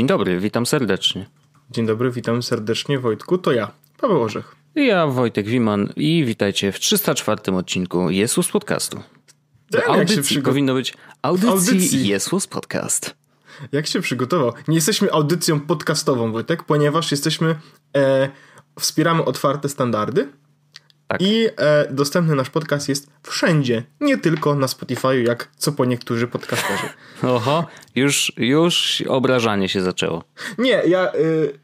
Dzień dobry, witam serdecznie. Dzień dobry, witam serdecznie Wojtku, to ja, Paweł Orzech. I ja, Wojtek Wiman i witajcie w 304 odcinku Jesus Podcastu. Ten, audycji jak się przygo- powinno być audycji, Audycji. Jesus Podcast. Jak się przygotował? Nie jesteśmy audycją podcastową, Wojtek, ponieważ jesteśmy, e, wspieramy otwarte standardy Tak. i e, dostępny nasz podcast jest wszędzie, nie tylko na Spotify, jak co po niektórzy podcasterzy. Oho, już, już obrażanie się zaczęło. Nie, ja... Y,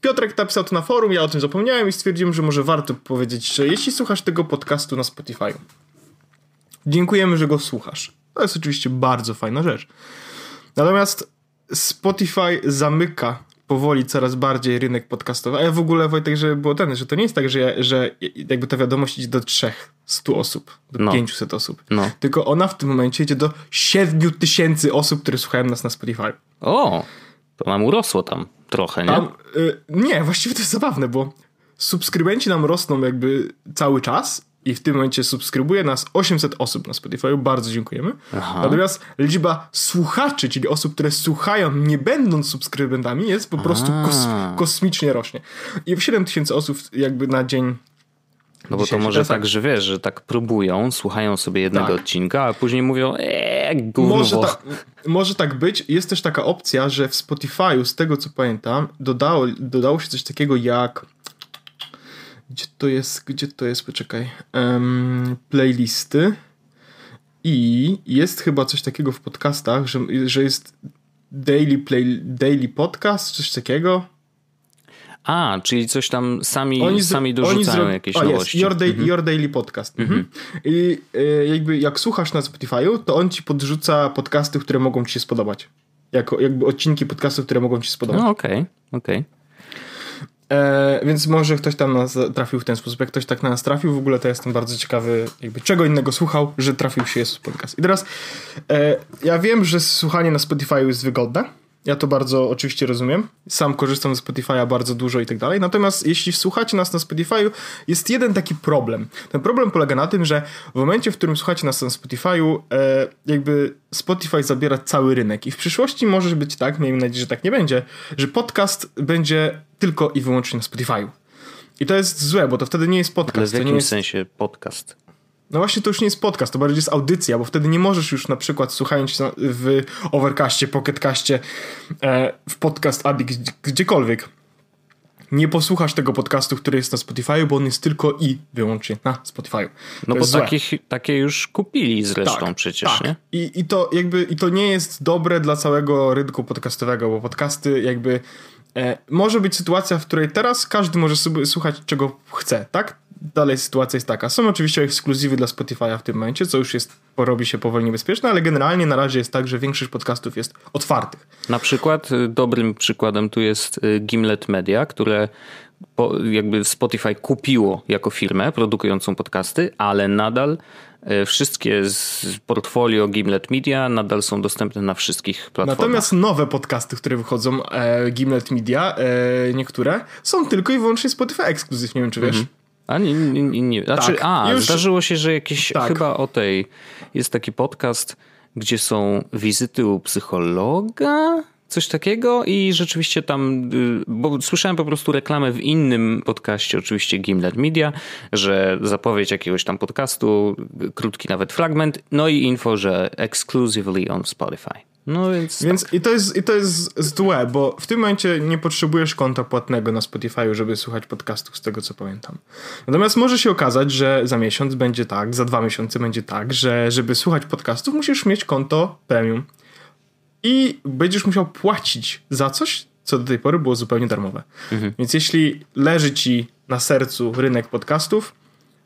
Piotrek napisał to na forum, ja o tym zapomniałem i stwierdziłem, że może warto powiedzieć, że jeśli słuchasz tego podcastu na Spotify, dziękujemy, że go słuchasz. To jest oczywiście bardzo fajna rzecz. Natomiast Spotify zamyka powoli coraz bardziej rynek podcastowy. A ja w ogóle, Wojtek, że było ten, że to nie jest tak, że, ja, że jakby ta wiadomość idzie do 300 osób, do No. 500 osób. No. Tylko ona w tym momencie idzie do 7 tysięcy osób, które słuchają nas na Spotify. O, to nam urosło tam trochę, nie? Tam, y, nie, właściwie to jest zabawne, bo subskrybenci nam rosną jakby cały czas i w tym momencie subskrybuje nas 800 osób na Spotify, bardzo dziękujemy. Aha. Natomiast liczba słuchaczy, czyli osób, które słuchają nie będąc subskrybentami jest po prostu kos kosmicznie rośnie. I 7 tysięcy osób jakby na dzień No bo to może Teraz tak, że wiesz, że tak próbują, słuchają sobie jednego Tak. odcinka, a później mówią, eee, gówno. Może, tak, może tak być. Jest też taka opcja, że w Spotify'u, z tego co pamiętam, dodało, dodało się coś takiego jak. Gdzie to jest? Gdzie to jest? Poczekaj. Em, playlisty. I jest chyba coś takiego w podcastach, że, że jest daily, play, daily podcast, coś takiego. A, czyli coś tam sami, Oni, z- sami dorzucają zro- jakieś o, jest, nowości. your, day, your Daily Podcast. Mhm. I y, jakby jak słuchasz na Spotify'u, to on ci podrzuca podcasty, które mogą ci się spodobać. Jako jakby odcinki podcastów, które mogą ci się spodobać. No okej, okej. E, więc może ktoś tam nas trafił w ten sposób. Jak ktoś tak na nas trafił, w ogóle to jestem bardzo ciekawy, jakby czego innego słuchał, że trafił się jest podcast. I teraz e, ja wiem, że słuchanie na Spotify jest wygodne. Ja to bardzo oczywiście rozumiem. Sam korzystam ze Spotify'a bardzo dużo i tak dalej. Natomiast jeśli słuchacie nas na Spotify'u, jest jeden taki problem. Ten problem polega na tym, że w momencie, w którym słuchacie nas na Spotify'u, e, jakby Spotify zabiera cały rynek. I w przyszłości może być tak, miejmy nadzieję, że tak nie będzie, że podcast będzie tylko i wyłącznie na Spotify'u. I to jest złe, bo to wtedy nie jest Ale podcast. w To nie jakim jest... sensie podcast? No właśnie to już nie jest podcast, to bardziej jest audycja, bo wtedy nie możesz już na przykład słuchając w Overcastie, Pocketcaście, e, w Podcast Addict, gdzie- gdziekolwiek, nie posłuchasz tego podcastu, który jest na Spotify, bo on jest tylko i wyłącznie na Spotify. No bo takich, takie już kupili zresztą przecież, tak. nie? I, I to jakby i to nie jest dobre dla całego rynku podcastowego, bo podcasty jakby e, może być sytuacja, w której teraz każdy może sobie słuchać czego chce, tak? Dalej sytuacja jest taka. Są oczywiście ekskluzywy dla Spotify'a w tym momencie, co już jest, robi się powoli niebezpieczne, ale generalnie na razie jest tak, że większość podcastów jest otwartych. Na przykład y, dobrym przykładem tu jest y, Gimlet Media, które po, jakby Spotify kupiło jako firmę produkującą podcasty, ale nadal y, wszystkie z portfolio Gimlet Media nadal są dostępne na wszystkich platformach. Natomiast nowe podcasty, które wychodzą, e, Gimlet Media, e, niektóre, są tylko i wyłącznie Spotify ekskluzyw, nie wiem czy wiesz. A nie, nie, nie, nie. Znaczy, Tak, a, już- zdarzyło się, że jakieś Tak. chyba o tej jest taki podcast, gdzie są wizyty u psychologa, coś takiego i rzeczywiście tam, y, bo słyszałem po prostu reklamę w innym podcaście, oczywiście Gimlet Media, że zapowiedź jakiegoś tam podcastu, krótki nawet fragment, no i info, że exclusively on Spotify. No więc, Więc i to jest, i to jest złe, bo w tym momencie nie potrzebujesz konta płatnego na Spotify, żeby słuchać podcastów, z tego co pamiętam. Natomiast może się okazać, że za miesiąc będzie tak, za dwa miesiące będzie tak, że żeby słuchać podcastów, musisz mieć konto premium. I będziesz musiał płacić za coś, co do tej pory było zupełnie darmowe. Więc jeśli leży ci na sercu rynek podcastów,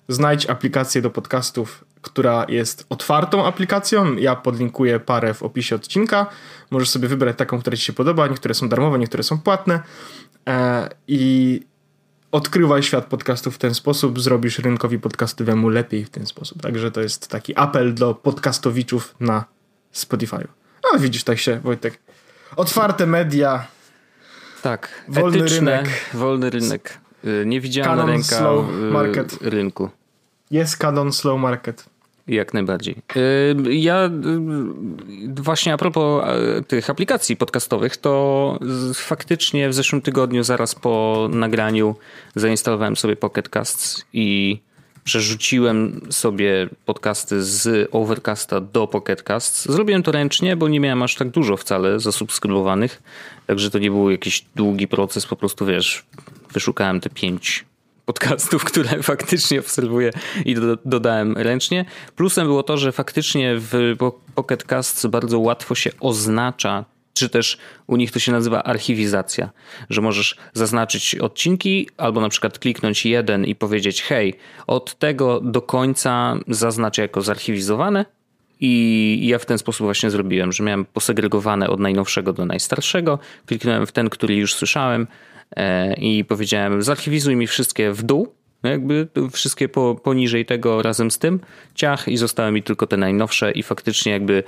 znajdź aplikację do podcastów, która jest otwartą aplikacją. Ja podlinkuję parę w opisie odcinka. Możesz sobie wybrać taką, która ci się podoba. Niektóre są darmowe, niektóre są płatne. E, I odkrywaj świat podcastów w ten sposób, zrobisz rynkowi podcastowemu lepiej w ten sposób. Także to jest taki apel do podcastowiczów na Spotify'u. No widzisz, tak się, Wojtek. Otwarte media, tak, wolny etyczne, rynek. wolny rynek, y, niewidzialna Canon ręka slow y, market. rynku. jest Canon Slow Market. Jak najbardziej. Ja właśnie a propos y, tych aplikacji podcastowych, to faktycznie w zeszłym tygodniu, zaraz po nagraniu, zainstalowałem sobie Pocket Casts i przerzuciłem sobie podcasty z Overcasta do Pocket Casts. Zrobiłem to ręcznie, bo nie miałem aż tak dużo wcale zasubskrybowanych, także to nie był jakiś długi proces, po prostu wiesz, wyszukałem te pięć podcastów, które faktycznie obserwuję i do, dodałem ręcznie. Plusem było to, że faktycznie w Pocket Casts bardzo łatwo się oznacza czy też u nich to się nazywa archiwizacja, że możesz zaznaczyć odcinki albo na przykład kliknąć jeden i powiedzieć hej, od tego do końca zaznacz jako zarchiwizowane. I ja w ten sposób właśnie zrobiłem, że miałem posegregowane od najnowszego do najstarszego, kliknąłem w ten, który już słyszałem i powiedziałem zarchiwizuj mi wszystkie w dół jakby wszystkie po, poniżej tego razem z tym ciach i zostały mi tylko te najnowsze i faktycznie jakby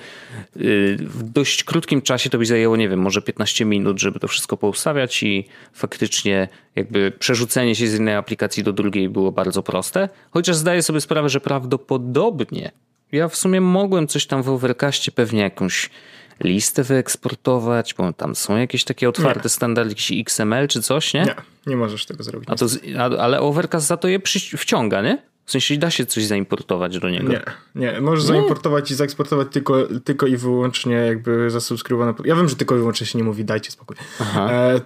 y, w dość krótkim czasie to by zajęło, nie wiem, może 15 minut, żeby to wszystko poustawiać i faktycznie jakby przerzucenie się z jednej aplikacji do drugiej było bardzo proste, chociaż zdaję sobie sprawę, że prawdopodobnie ja w sumie mogłem coś tam w Overcastie pewnie jakąś listę wyeksportować, bo tam są jakieś takie otwarte nie. standardy, jakiś XML czy coś, nie? Nie, nie możesz tego zrobić. A to, ale Overcast za to je wciąga, nie? W sensie da się coś zaimportować do niego. Nie, nie. Możesz nie. zaimportować i zaeksportować tylko, tylko i wyłącznie jakby zasubskrybowane. Ja wiem, że tylko i wyłącznie się nie mówi, dajcie spokój. E, e,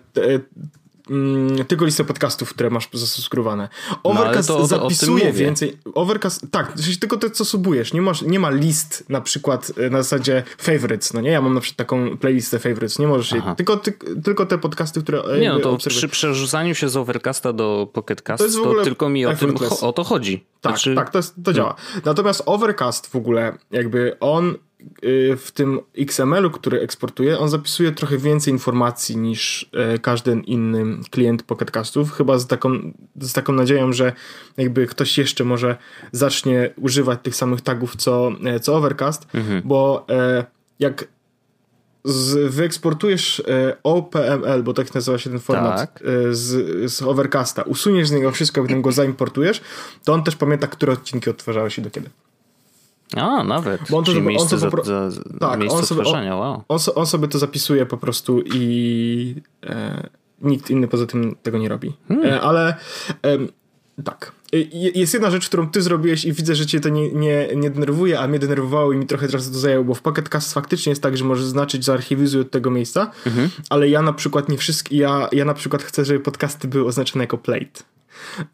mm, tylko listę podcastów, które masz zasubskrybowane. No, Overcast no, to, zapisuje więcej. Overcast, tak, tylko te, co subujesz. Nie, masz, nie ma list na przykład e, na zasadzie favorites, no nie? Ja mam na przykład taką playlistę favorites, nie możesz jej, tylko, ty, tylko te podcasty, które Nie, no to obserwuję. przy przerzucaniu się z Overcasta do Pocketcast to, to tylko mi o, tym, o to chodzi. Tak, znaczy... tak, to, jest, to działa. No. Natomiast Overcast w ogóle, jakby on w tym XML-u, który eksportuje, on zapisuje trochę więcej informacji niż e, każdy inny klient Pocketcastów, chyba z taką, z taką nadzieją, że jakby ktoś jeszcze może zacznie używać tych samych tagów co, e, co Overcast, mhm. bo e, jak z, wyeksportujesz OPML, bo tak nazywa się ten format tak. z, z Overcasta, usuniesz z niego wszystko, potem go zaimportujesz, to on też pamięta, które odcinki odtwarzały się do kiedy. A, nawet. Bo on to, on popro... za, za, tak, on sobie, on, wow. On, on, sobie to zapisuje po prostu i e, nikt inny poza tym tego nie robi. Hmm. E, ale e, tak. Jest jedna rzecz, którą ty zrobiłeś i widzę, że cię to nie, nie, nie denerwuje, a mnie denerwowało i mi trochę czasu to zajęło, bo w Pocket Cast faktycznie jest tak, że możesz znaczyć zaarchiwizuj od tego miejsca, mhm. ale ja na przykład nie wszystkie, ja, ja na przykład chcę, żeby podcasty były oznaczone jako plate.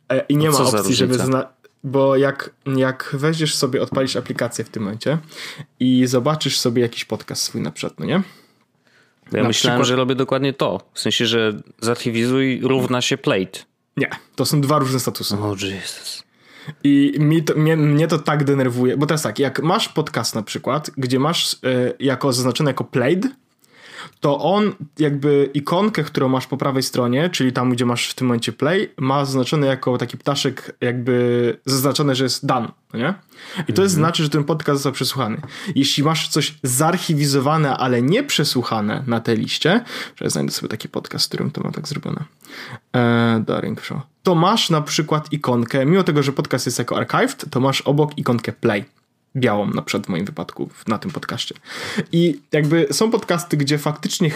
E, I nie ma opcji, żeby zna bo jak, jak weźmiesz sobie, odpalisz aplikację w tym momencie i zobaczysz sobie jakiś podcast swój na przykład, no nie? Ja na myślałem, przykład... że robię dokładnie to. W sensie, że zarchiwizuj równa się plate. Nie, to są dwa różne statusy. O oh, Jesus. I mi to, mnie, mnie, to tak denerwuje, bo teraz tak, jak masz podcast na przykład, gdzie masz y, jako zaznaczone jako played, to on jakby ikonkę, którą masz po prawej stronie, czyli tam, gdzie masz w tym momencie play, ma zaznaczone jako taki ptaszek jakby zaznaczone, że jest done, no nie? I to jest, mhm. znaczy, że ten podcast został przesłuchany. Jeśli masz coś zarchiwizowane, ale nie przesłuchane na tej liście, że znajdę sobie taki podcast, w którym to ma tak zrobione. Eee, Daring Show. To masz na przykład ikonkę, mimo tego, że podcast jest jako archived, to masz obok ikonkę play białą, na przykład w moim wypadku na tym podcaście. I jakby są podcasty, gdzie faktycznie,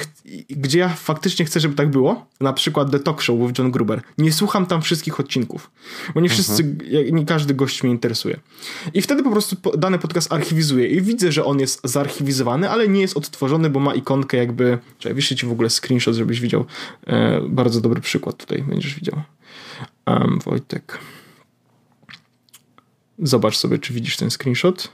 gdzie ja faktycznie chcę, żeby tak było, na przykład The Talk Show with John Gruber. Nie słucham tam wszystkich odcinków, bo nie wszyscy, mhm. nie każdy gość mnie interesuje. I wtedy po prostu dany podcast archiwizuję i widzę, że on jest zarchiwizowany, ale nie jest odtworzony, bo ma ikonkę jakby, czekaj, wyślę ci w ogóle screenshot, żebyś widział e, bardzo dobry przykład tutaj, będziesz widział. Um, Wojtek. Zobacz sobie, czy widzisz ten screenshot.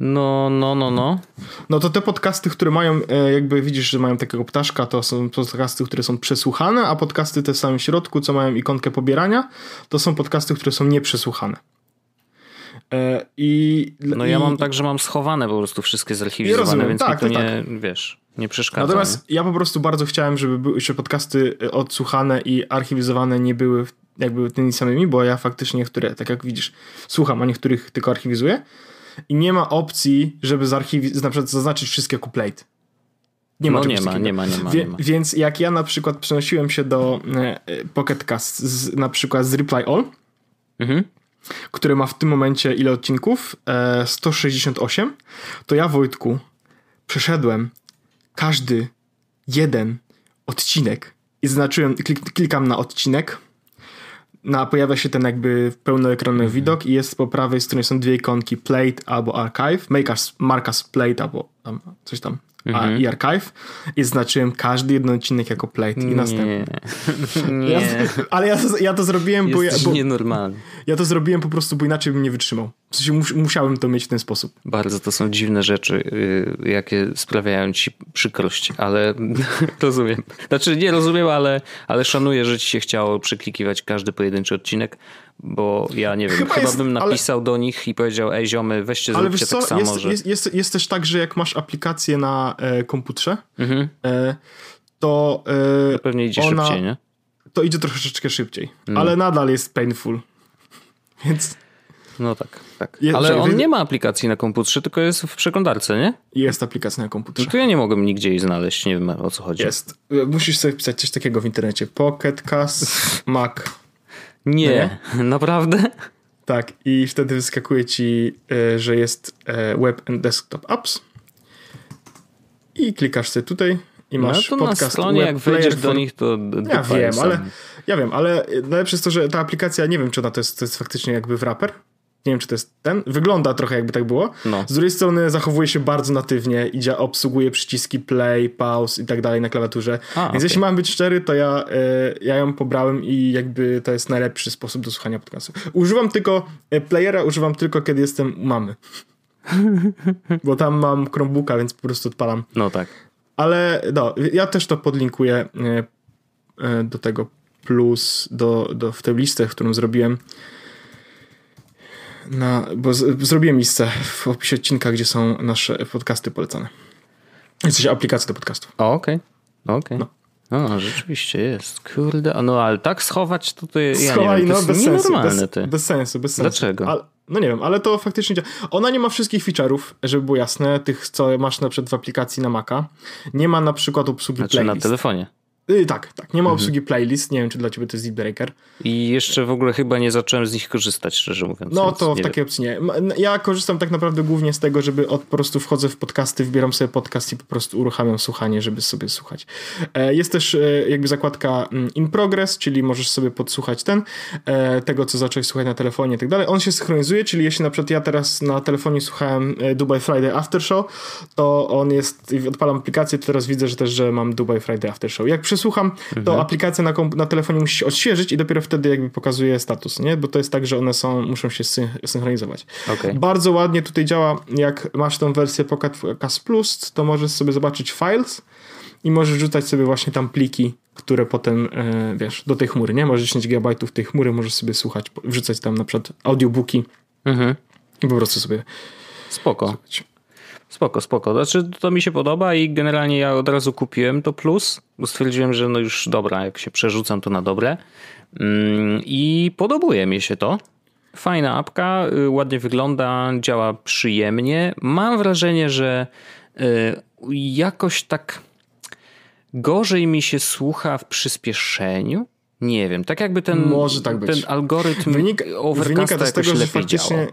No, no, no, no. No to te podcasty, które mają, e, jakby widzisz, że mają takiego ptaszka, to są podcasty, które są przesłuchane, a podcasty te w samym środku, co mają ikonkę pobierania, to są podcasty, które są nieprzesłuchane. E, I, no i... ja mam tak, że mam schowane po prostu wszystkie zarchiwizowane, rozumiem, więc tak, mi to, to nie, tak. wiesz, nie przeszkadza. Natomiast nie? ja po prostu bardzo chciałem, żeby były jeszcze podcasty e, odsłuchane i archiwizowane nie były jakby tymi samymi, bo ja faktycznie niektóre, tak jak widzisz, słucham, a niektórych tylko archiwizuję i nie ma opcji, żeby zarchiwizować, na przykład zaznaczyć wszystkie kuplate. Nie ma, no nie, ma nie ma, nie ma, Wie, nie ma. Więc jak ja na przykład przenosiłem się do e, Pocket Cast z, na przykład z Reply All, mhm. które ma w tym momencie ile odcinków? E, 168. To ja, Wojtku, przeszedłem każdy jeden odcinek i zaznaczyłem, klik, klikam na odcinek. Na, pojawia się ten jakby pełnoekranowy Mhm. widok i jest po prawej stronie są dwie ikonki Plate albo Archive. Make us, mark us Plate albo tam coś tam a, Mhm. i Archive. I zaznaczyłem każdy jeden odcinek jako Plate i następny. Nie, Ja, ale ja to, ja to zrobiłem, bo, ja, Jesteś bo nienormalny. ja to zrobiłem po prostu, bo inaczej bym nie wytrzymał. W sensie mus, musiałem to mieć w ten sposób. Bardzo to są dziwne rzeczy, y, jakie sprawiają ci przykrość, ale rozumiem. Znaczy nie rozumiem, ale, ale szanuję, że ci się chciało przeklikiwać każdy pojedynczy odcinek, bo ja nie wiem, Chyba chyba, jest- bym ale- napisał do nich i powiedział, ej ziomy, weźcie, Ale zróbcie wiesz co, tak samo, jest, że... jest, jest, jest też tak, że jak masz aplikację na e, komputerze, Mhm. e, to, e, Pewnie idzie ona- szybciej, nie? to idzie troszeczkę szybciej. Mm. Ale nadal jest painful. Więc No tak, tak. Je- Ale on wy- nie ma aplikacji na komputerze, tylko jest w przeglądarce, nie? jest aplikacja na No komputerze. to ja nie mogłem nigdzie jej znaleźć, nie wiem o co chodzi. Jest. Musisz sobie wpisać coś takiego w internecie. Pocket Cast Mac. Nie, naprawdę? Tak, i wtedy wyskakuje ci, e, że jest e, Web and Desktop Apps. I klikasz sobie tutaj i No masz to na podcast stronie, Web jak wejdziesz do nich, to Ja wiem, jest ale ja wiem, ale najlepsze jest to, że ta aplikacja, nie wiem, czy ona to jest, to jest faktycznie jakby wrapper. Nie wiem, czy to jest ten. Wygląda trochę jakby tak było. No. Z drugiej strony zachowuje się bardzo natywnie i dzia- obsługuje przyciski play, pause i tak dalej na klawiaturze. A, Więc okej. jeśli mam być szczery, to ja, e, ja ją pobrałem i jakby to jest najlepszy sposób do słuchania podcastu. Używam tylko e, playera, używam tylko kiedy jestem u mamy. Bo tam mam Chromebooka, więc po prostu odpalam. No tak. Ale no, ja też to podlinkuję e, do tego plus, do, do, w tę listę, którą zrobiłem. Na, bo z, zrobiłem listę w opisie odcinka, gdzie są nasze podcasty polecane. W sensie aplikacje do podcastów. Okej. Okej. No. No, rzeczywiście jest. Kurde, no ale tak schować to ty, ja Schowaj, nie wiem, no jest bez sensu. Bez, ty. bez sensu, bez sensu. Dlaczego? Ale, no nie wiem, ale to faktycznie działa. Ona nie ma wszystkich feature'ów, żeby było jasne, tych co masz na przykład w aplikacji na Maca. Nie ma na przykład obsługi Znaczy na playlist. telefonie. Y, tak, tak. Nie ma Mhm. obsługi playlist. Nie wiem, czy dla ciebie to jest deal breaker. I jeszcze w ogóle chyba nie zacząłem z nich korzystać, szczerze mówiąc. No to w takiej opcji nie. Ja korzystam tak naprawdę głównie z tego, żeby od, po prostu wchodzę w podcasty, wybieram sobie podcast i po prostu uruchamiam słuchanie, żeby sobie słuchać. E, Jest też e, jakby zakładka mm, in progress, czyli możesz sobie podsłuchać ten, e, tego co zacząłeś słuchać na telefonie i tak dalej. On się synchronizuje, czyli jeśli na przykład ja teraz na telefonie słuchałem Dubai Friday After Show, to on jest, odpalam aplikację, to teraz widzę, że też, że mam Dubai Friday After Show. Jak przesłucham, to aplikacja na, na telefonie musi się odświeżyć i dopiero wtedy jakby pokazuje status, nie? Bo to jest tak, że one są, muszą się syn- synchronizować. Okej. Bardzo ładnie tutaj działa, jak masz tą wersję Pocket Cast Plus, to możesz sobie zobaczyć files i możesz rzucać sobie właśnie tam pliki, które potem, e, wiesz, do tej chmury, nie? Możesz 10 GB tej chmury, możesz sobie słuchać, wrzucać tam na przykład audiobooki Mhm. i po prostu sobie Spoko. Spoko, spoko. Znaczy, to mi się podoba i generalnie ja od razu kupiłem to plus, bo stwierdziłem, że no już dobra, jak się przerzucam, to na dobre. Mm, I podobuje mi się to. Fajna apka, y, ładnie wygląda, działa przyjemnie. Mam wrażenie, że y, jakoś tak gorzej mi się słucha w przyspieszeniu. Nie wiem, tak jakby ten, Może tak być. ten algorytm Overcasta wynika to z tego, że faktycznie. działa.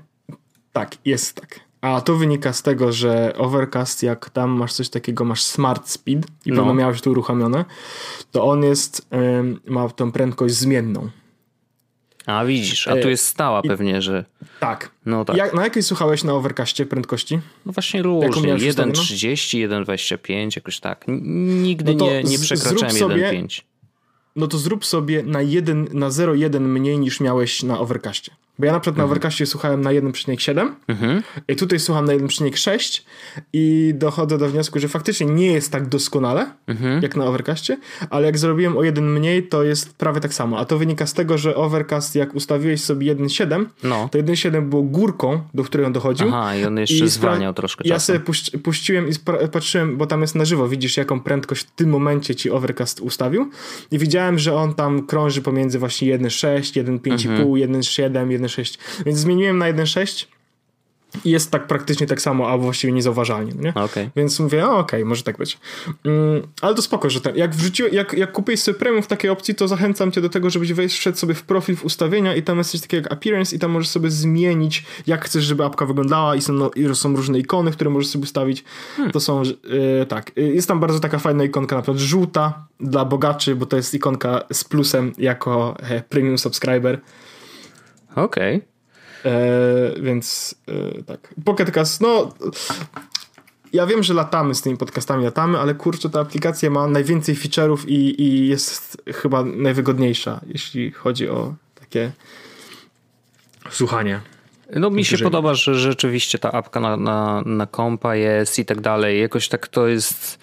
Tak, jest tak. A to wynika z tego, że Overcast, jak tam masz coś takiego, masz Smart Speed i No. pewno miałeś to uruchomione, to on jest, ma tą prędkość zmienną. A widzisz, a tu E, jest stała pewnie, że Tak. no tak. Jak, na jakiej słuchałeś na Overcastie prędkości? No właśnie różnie. miałeś ustawioną? 1,30, 1,25, jakoś tak. Nigdy No nie, nie przekraczałem zrób sobie- 1,5. No to zrób sobie na, 1, na 0,1 mniej niż miałeś na Overcastie. Bo ja na przykład na Overcastie słuchałem na 1,7 Mhm. i tutaj słucham na 1,6 i dochodzę do wniosku, że faktycznie nie jest tak doskonale Mhm. jak na Overcastie, ale jak zrobiłem o jeden mniej, to jest prawie tak samo. A to wynika z tego, że Overcast jak ustawiłeś sobie 1,7, No. to 1,7 było górką, do której on dochodził. Aha, i on jeszcze I zwalniał troszkę Ja sobie puś- puściłem i patrzyłem, bo tam jest na żywo, widzisz jaką prędkość w tym momencie ci Overcast ustawił i widziałem, że on tam krąży pomiędzy właśnie 1.6, 1.5,5, Mhm. 1.7, 1.6, więc zmieniłem na 1.6 I jest tak praktycznie tak samo, albo właściwie niezauważalnie, no nie? Okay. Więc mówię, okej, okay, może tak być. Mm, ale to spoko, że ten, jak wrzuciłeś, jak, jak kupiłeś sobie premium w takiej opcji, to zachęcam cię do tego, żebyś wszedł sobie w profil w ustawienia i tam jest coś takiego jak appearance i tam możesz sobie zmienić, jak chcesz, żeby apka wyglądała i są, no, i są różne ikony, które możesz sobie ustawić. Hmm. To są, yy, tak, jest tam bardzo taka fajna ikonka, na przykład żółta dla bogaczy, bo to jest ikonka z plusem jako e, premium subscriber. Okej. Okay. E, więc e, tak. Pocketcast, no ja wiem, że latamy z tymi podcastami, latamy, ale kurczę, ta aplikacja ma najwięcej feature'ów i, i jest chyba najwygodniejsza, jeśli chodzi o takie słuchanie. No mi się podoba, że rzeczywiście ta apka na, na, na kompa jest i tak dalej. Jakoś tak to jest...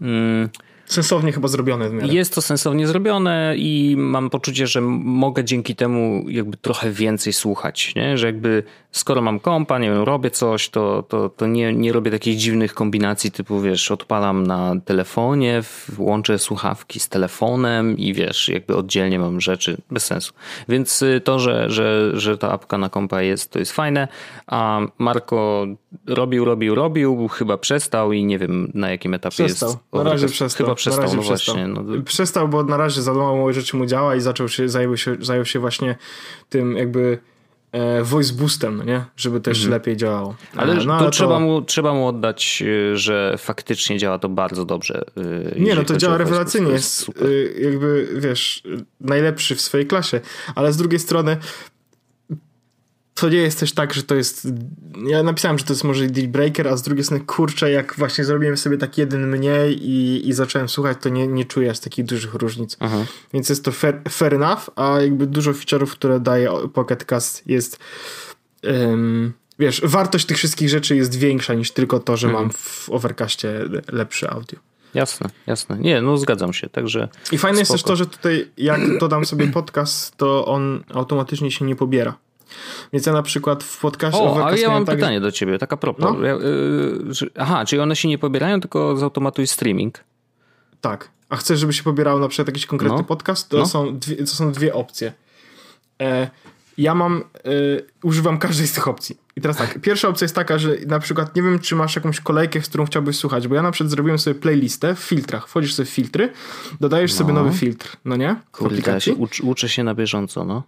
Mm, sensownie chyba zrobione. W Jest to sensownie zrobione i mam poczucie, że mogę dzięki temu jakby trochę więcej słuchać, nie? że jakby skoro mam kompa, nie wiem, robię coś, to, to, to nie, nie robię takich dziwnych kombinacji typu, wiesz, odpalam na telefonie, łączę słuchawki z telefonem i wiesz, jakby oddzielnie mam rzeczy, bez sensu. Więc y, to, że, że, że ta apka na kompa jest, to jest fajne, a Marko robił, robił, robił, chyba przestał i nie wiem na jakim etapie przestał. jest. Na razie przestał. Chyba przestał, na razie no przestał. właśnie. No. Przestał, bo na razie za mało rzeczy mu działa i zaczął się, zajął się, zajął się właśnie tym jakby e, voice boostem, no nie? Żeby to jeszcze mhm. lepiej działało. Ale, no, ale to, Trzeba, mu, trzeba mu oddać, e, że faktycznie działa to bardzo dobrze. E, nie, no to działa rewelacyjnie. Jest, jest jakby, wiesz, najlepszy w swojej klasie. Ale z drugiej strony to nie jest też tak, że to jest. Ja napisałem, że to jest może deal breaker, a z drugiej strony, kurczę, jak właśnie zrobiłem sobie tak jeden mniej i, i zacząłem słuchać, to nie, nie czuję aż takich dużych różnic. Aha. Więc jest to fair, fair enough, a jakby dużo feature'ów, które daje Pocket Cast jest. Um, wiesz, wartość tych wszystkich rzeczy jest większa niż tylko to, że mhm. mam w Overcastie lepsze audio. Jasne, jasne. Nie, no zgadzam się, także... I fajne spoko. jest też to, że tutaj jak dodam sobie podcast, to on automatycznie się nie pobiera. Więc ja na przykład w podcastie... O, ale ja mam tak, pytanie do ciebie, taka propos. No? Ja, y, aha, czyli one się nie pobierają, tylko zautomatuj streaming? Tak. A chcesz, żeby się pobierał na przykład jakiś konkretny no. podcast? To, no. są dwie, to są dwie opcje. E, ja mam, e, używam każdej z tych opcji. I teraz tak, pierwsza opcja jest taka, że na przykład nie wiem, czy masz jakąś kolejkę, z którą chciałbyś słuchać, bo ja na przykład zrobiłem sobie playlistę w filtrach. Wchodzisz sobie w filtry, dodajesz no. sobie nowy filtr, no nie? Kurde, ja się ucz, uczę się na bieżąco, no.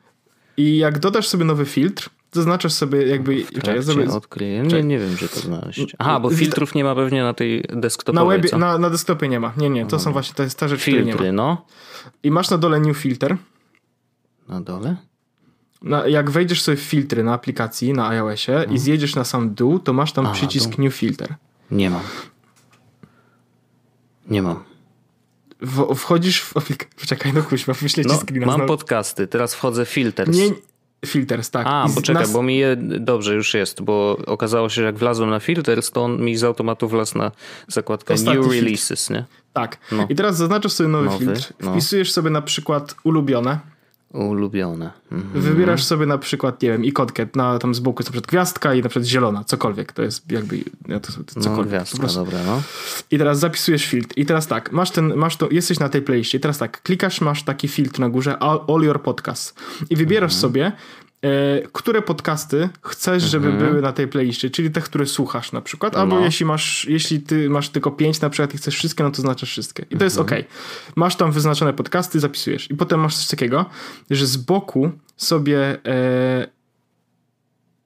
I jak dodasz sobie nowy filtr, zaznaczasz sobie jakby... W ja sobie... odkryję. Nie, nie wiem, gdzie to znaleźć. Aha, bo filtrów nie ma pewnie na tej desktopowej, Na, webie, na, na desktopie nie ma. Nie, nie, to mhm. są właśnie, ta rzecz, Filtry, nie ma. no. I masz na dole new filter. Na dole? Na, jak wejdziesz sobie w filtry na aplikacji, na iOSie i mhm. zjedziesz na sam dół, to masz tam A, przycisk dół. new filter. Nie mam. Nie mam w, wchodzisz w aplikację. Poczekaj, no kuźwa, wyślę ci no, screena. Mam podcasty, teraz wchodzę filters. Nie, filters, tak. A, poczekaj, nas... bo mi je, dobrze już jest, bo okazało się, że jak wlazłem na filters, to on mi z automatu wlazł na zakładkę Ostatni New Releases, filtr. nie? Tak. No. I teraz zaznaczasz sobie nowy, nowy filtr, no. wpisujesz sobie na przykład ulubione Ulubione. Mhm. Wybierasz sobie na przykład, nie wiem, ikonkę, na, tam z boku jest na przykład gwiazdka i na przykład zielona, cokolwiek. To jest jakby, ja to, to no, cokolwiek. No, gwiazdka, dobra, no. I teraz zapisujesz filtr. I teraz tak, masz ten, masz to, jesteś na tej playliście. I teraz tak, klikasz, masz taki filtr na górze, all, all your podcasts. I wybierasz mhm. sobie które podcasty chcesz, żeby mhm. były na tej playliście, czyli te, które słuchasz na przykład, albo no. jeśli masz, jeśli ty masz tylko pięć na przykład i chcesz wszystkie, no to znaczysz wszystkie. I to mhm. jest ok. Masz tam wyznaczone podcasty, zapisujesz. I potem masz coś takiego, że z boku sobie e,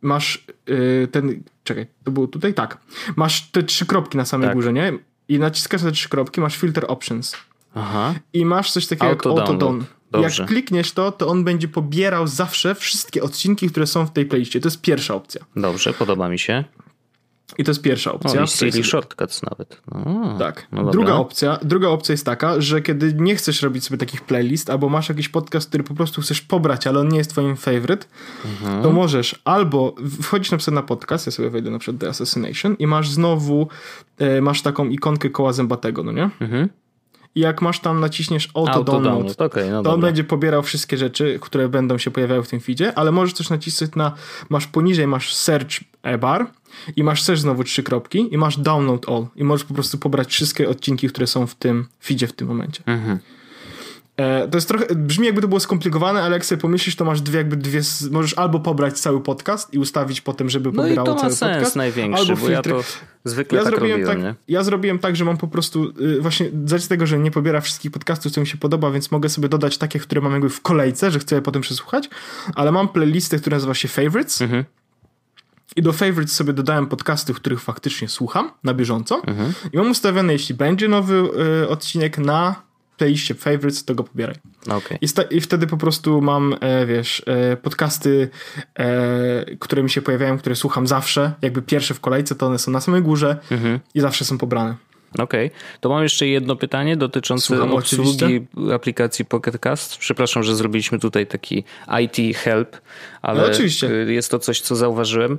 masz e, ten, czekaj, to było tutaj? Tak. Masz te trzy kropki na samej tak. górze, nie? I naciskasz te trzy kropki, masz filter options. Aha. I masz coś takiego auto jak auto download. Dobrze. Jak klikniesz to, to on będzie pobierał zawsze wszystkie odcinki, które są w tej playliście. To jest pierwsza opcja. Dobrze, podoba mi się. I to jest pierwsza opcja. O, Siri Shortcuts nawet. O, tak. No druga, opcja, druga opcja jest taka, że kiedy nie chcesz robić sobie takich playlist, albo masz jakiś podcast, który po prostu chcesz pobrać, ale on nie jest twoim favorite, mhm. to możesz albo wchodzić na przykład na podcast, ja sobie wejdę na przykład The Assassination i masz znowu, e, masz taką ikonkę koła zębatego, no nie? Mhm i jak masz tam naciśniesz auto, auto download, download. Okay, no to on będzie pobierał wszystkie rzeczy, które będą się pojawiały w tym feedzie, ale możesz też nacisnąć na, masz poniżej, masz search bar i masz search znowu trzy kropki i masz download all i możesz po prostu pobrać wszystkie odcinki, które są w tym feedzie w tym momencie. Mhm. E, to jest trochę, brzmi jakby to było skomplikowane, ale jak sobie pomyślisz, to masz dwie, jakby dwie, możesz albo pobrać cały podcast i ustawić potem, żeby No i pobierało to ma cały sens podcast, największy, albo bo ja to zwykle Ja tak zrobiłem robiłem, tak, ja zrobiłem tak, że mam po prostu y, właśnie z tego, że nie pobiera wszystkich podcastów, co mi się podoba, więc mogę sobie dodać takie, które mam jakby w kolejce, że chcę je potem przesłuchać, ale mam playlistę, która nazywa się Favorites Mhm. i do Favorites sobie dodałem podcasty, których faktycznie słucham na bieżąco Mhm. i mam ustawione, jeśli będzie nowy y, odcinek na playliście Favorites, to go pobieraj. Okej. I, sta- I wtedy po prostu mam, e, wiesz, e, podcasty, e, które mi się pojawiają, które słucham zawsze, jakby pierwsze w kolejce, to one są na samej górze Mhm. i zawsze są pobrane. Okej, to mam jeszcze jedno pytanie dotyczące Słucham, obsługi aplikacji Pocket Cast. Przepraszam, że zrobiliśmy tutaj taki IT help, ale No, oczywiście. y, jest to coś, co zauważyłem.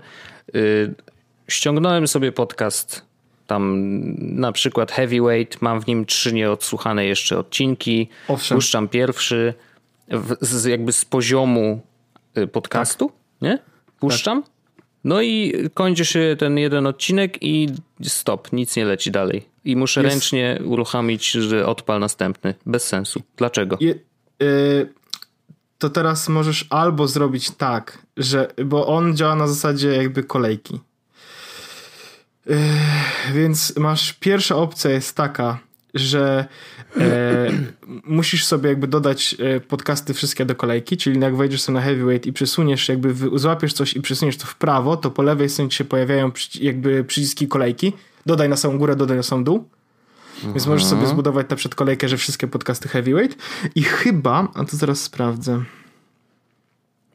Y, Ściągnąłem sobie podcast, tam na przykład Heavyweight, mam w nim trzy nieodsłuchane jeszcze odcinki. Owszem. Puszczam pierwszy, w, z, jakby z poziomu y, podcastu, nie? Puszczam. No i kończy się ten jeden odcinek i stop, nic nie leci dalej. I muszę Jest- ręcznie uruchomić, że odpal następny. Bez sensu. Dlaczego? I, y, to teraz możesz albo zrobić tak, że, bo on działa na zasadzie jakby kolejki. Więc masz, pierwsza opcja jest taka, że e, musisz sobie jakby dodać e, podcasty wszystkie do kolejki, czyli jak wejdziesz sobie na heavyweight i przesuniesz, jakby wy- złapiesz coś i przesuniesz to w prawo, to po lewej stronie się pojawiają jakby przyciski kolejki. Dodaj na samą górę, dodaj na sam dół. Więc możesz sobie zbudować na przykład kolejkę, że wszystkie podcasty heavyweight i chyba, a to zaraz sprawdzę.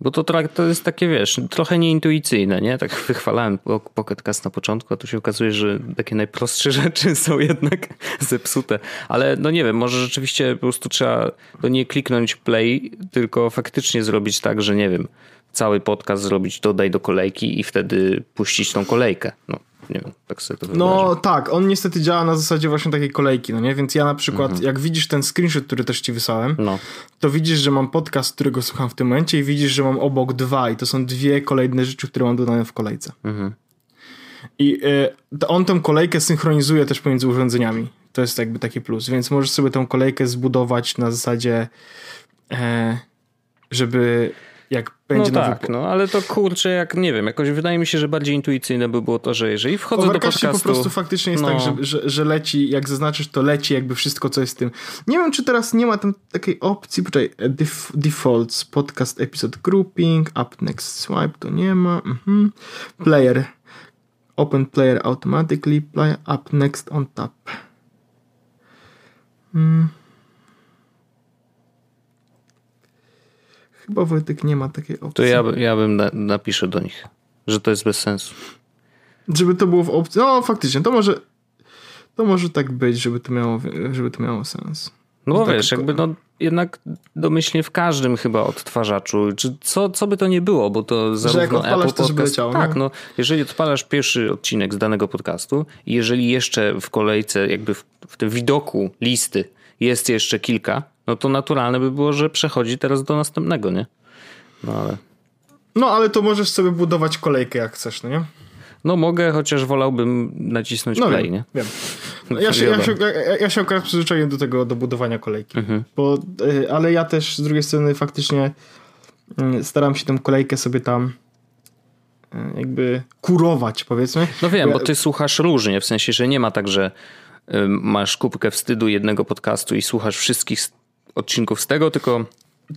Bo to, to jest takie, wiesz, trochę nieintuicyjne, nie? Tak wychwalałem po- Pocket Cast na początku, a tu się okazuje, że takie najprostsze rzeczy są jednak zepsute. Ale no nie wiem, może rzeczywiście po prostu trzeba to nie kliknąć play, tylko faktycznie zrobić tak, że nie wiem, cały podcast zrobić dodaj do kolejki i wtedy puścić tą kolejkę. No, nie wiem, tak sobie to No wyobrażam. tak, on niestety działa na zasadzie właśnie takiej kolejki, no nie? Więc ja na przykład, jak widzisz ten screenshot, który też ci wysłałem, No, to widzisz, że mam podcast, którego słucham w tym momencie i widzisz, że mam obok dwa i to są dwie kolejne rzeczy, które mam dodane w kolejce. Mhm. I y, on tę kolejkę synchronizuje też pomiędzy urządzeniami. To jest jakby taki plus, więc możesz sobie tę kolejkę zbudować na zasadzie, e, żeby będzie no tak, no ale to kurczę, jak nie wiem, jakoś wydaje mi się, że bardziej intuicyjne by było to, że jeżeli wchodzę do podcastu... po prostu faktycznie jest no. tak, że, że, że leci, jak zaznaczysz, to leci jakby wszystko, co jest w tym. Nie wiem, czy teraz nie ma tam takiej opcji, poczekaj, e, def, defaults, podcast episode grouping, up next swipe, to nie ma, mhm. player, open player automatically, play up next on tap. Hmm. Chyba Wojtek nie ma takiej opcji. To ja, ja bym na, napiszę do nich, że to jest bez sensu. Żeby to było w opcji. No faktycznie, to może. To może tak być, żeby to miało, żeby to miało sens. No bo Tak, wiesz, jakby no jednak domyślnie w każdym chyba odtwarzaczu, czy co, co by to nie było, bo to zarówno Apple Podcast, leciało, tak, nie? no jeżeli odpalasz pierwszy odcinek z danego podcastu i jeżeli jeszcze w kolejce, jakby w, w tym widoku listy jest jeszcze kilka, no to naturalne by było, że przechodzi teraz do następnego, nie? No ale No ale to możesz sobie budować kolejkę jak chcesz, no nie? no mogę, chociaż wolałbym nacisnąć No play, wiem, nie? wiem. No, ja, się, ja, się, ja, ja się akurat przyzwyczaiłem do tego, do budowania kolejki. Mhm. Bo, y, ale ja też z drugiej strony faktycznie y, staram się tę kolejkę sobie tam y, jakby kurować, powiedzmy. No wiem, bo ty słuchasz różnie, w sensie, że nie ma tak, że masz kubkę wstydu jednego podcastu i słuchasz wszystkich odcinków z tego, tylko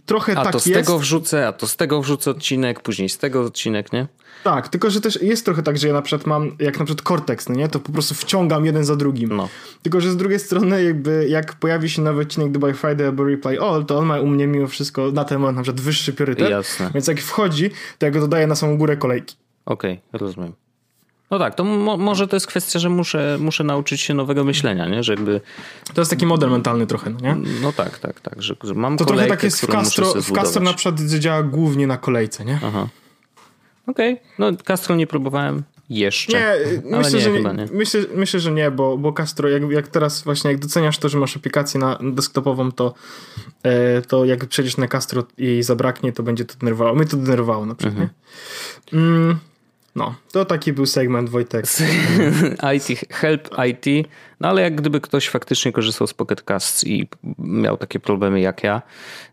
Trochę a tak to z jest. tego wrzucę, a to z tego wrzucę odcinek, później z tego odcinek, nie? Tak, tylko że też jest trochę tak, że ja na przykład mam, jak na przykład Cortex, no nie, to po prostu wciągam jeden za drugim. No. Tylko, że z drugiej strony jakby jak pojawi się nowy odcinek Dubai Friday albo Replay All, to on ma u mnie mimo wszystko na ten moment na przykład wyższy priorytet. Jasne. Więc jak wchodzi, to ja go dodaję na samą górę kolejki. Okej, rozumiem. No tak, to mo- może to jest kwestia, że muszę, muszę nauczyć się nowego myślenia, nie? Że jakby, To jest taki model mentalny trochę, no nie? no tak, tak, tak, że, że mam To kolejkę, trochę tak jest w Castro, w Castro na przykład działa głównie na kolejce, nie? Aha. Okej, no Castro nie próbowałem jeszcze. Nie, Ale myślę, nie, że nie, nie. Myślę, myślę, że nie, bo, bo Castro, jak, jak teraz właśnie, jak doceniasz to, że masz aplikację na desktopową, to, e, to jak przejdziesz na Castro i zabraknie, to będzie to denerwowało. Mnie to denerwowało na przykład, Mhm. nie? Mm, No, to taki był segment Wojtek. IT, help IT. No ale jak gdyby ktoś faktycznie korzystał z Pocket Casts i miał takie problemy jak ja,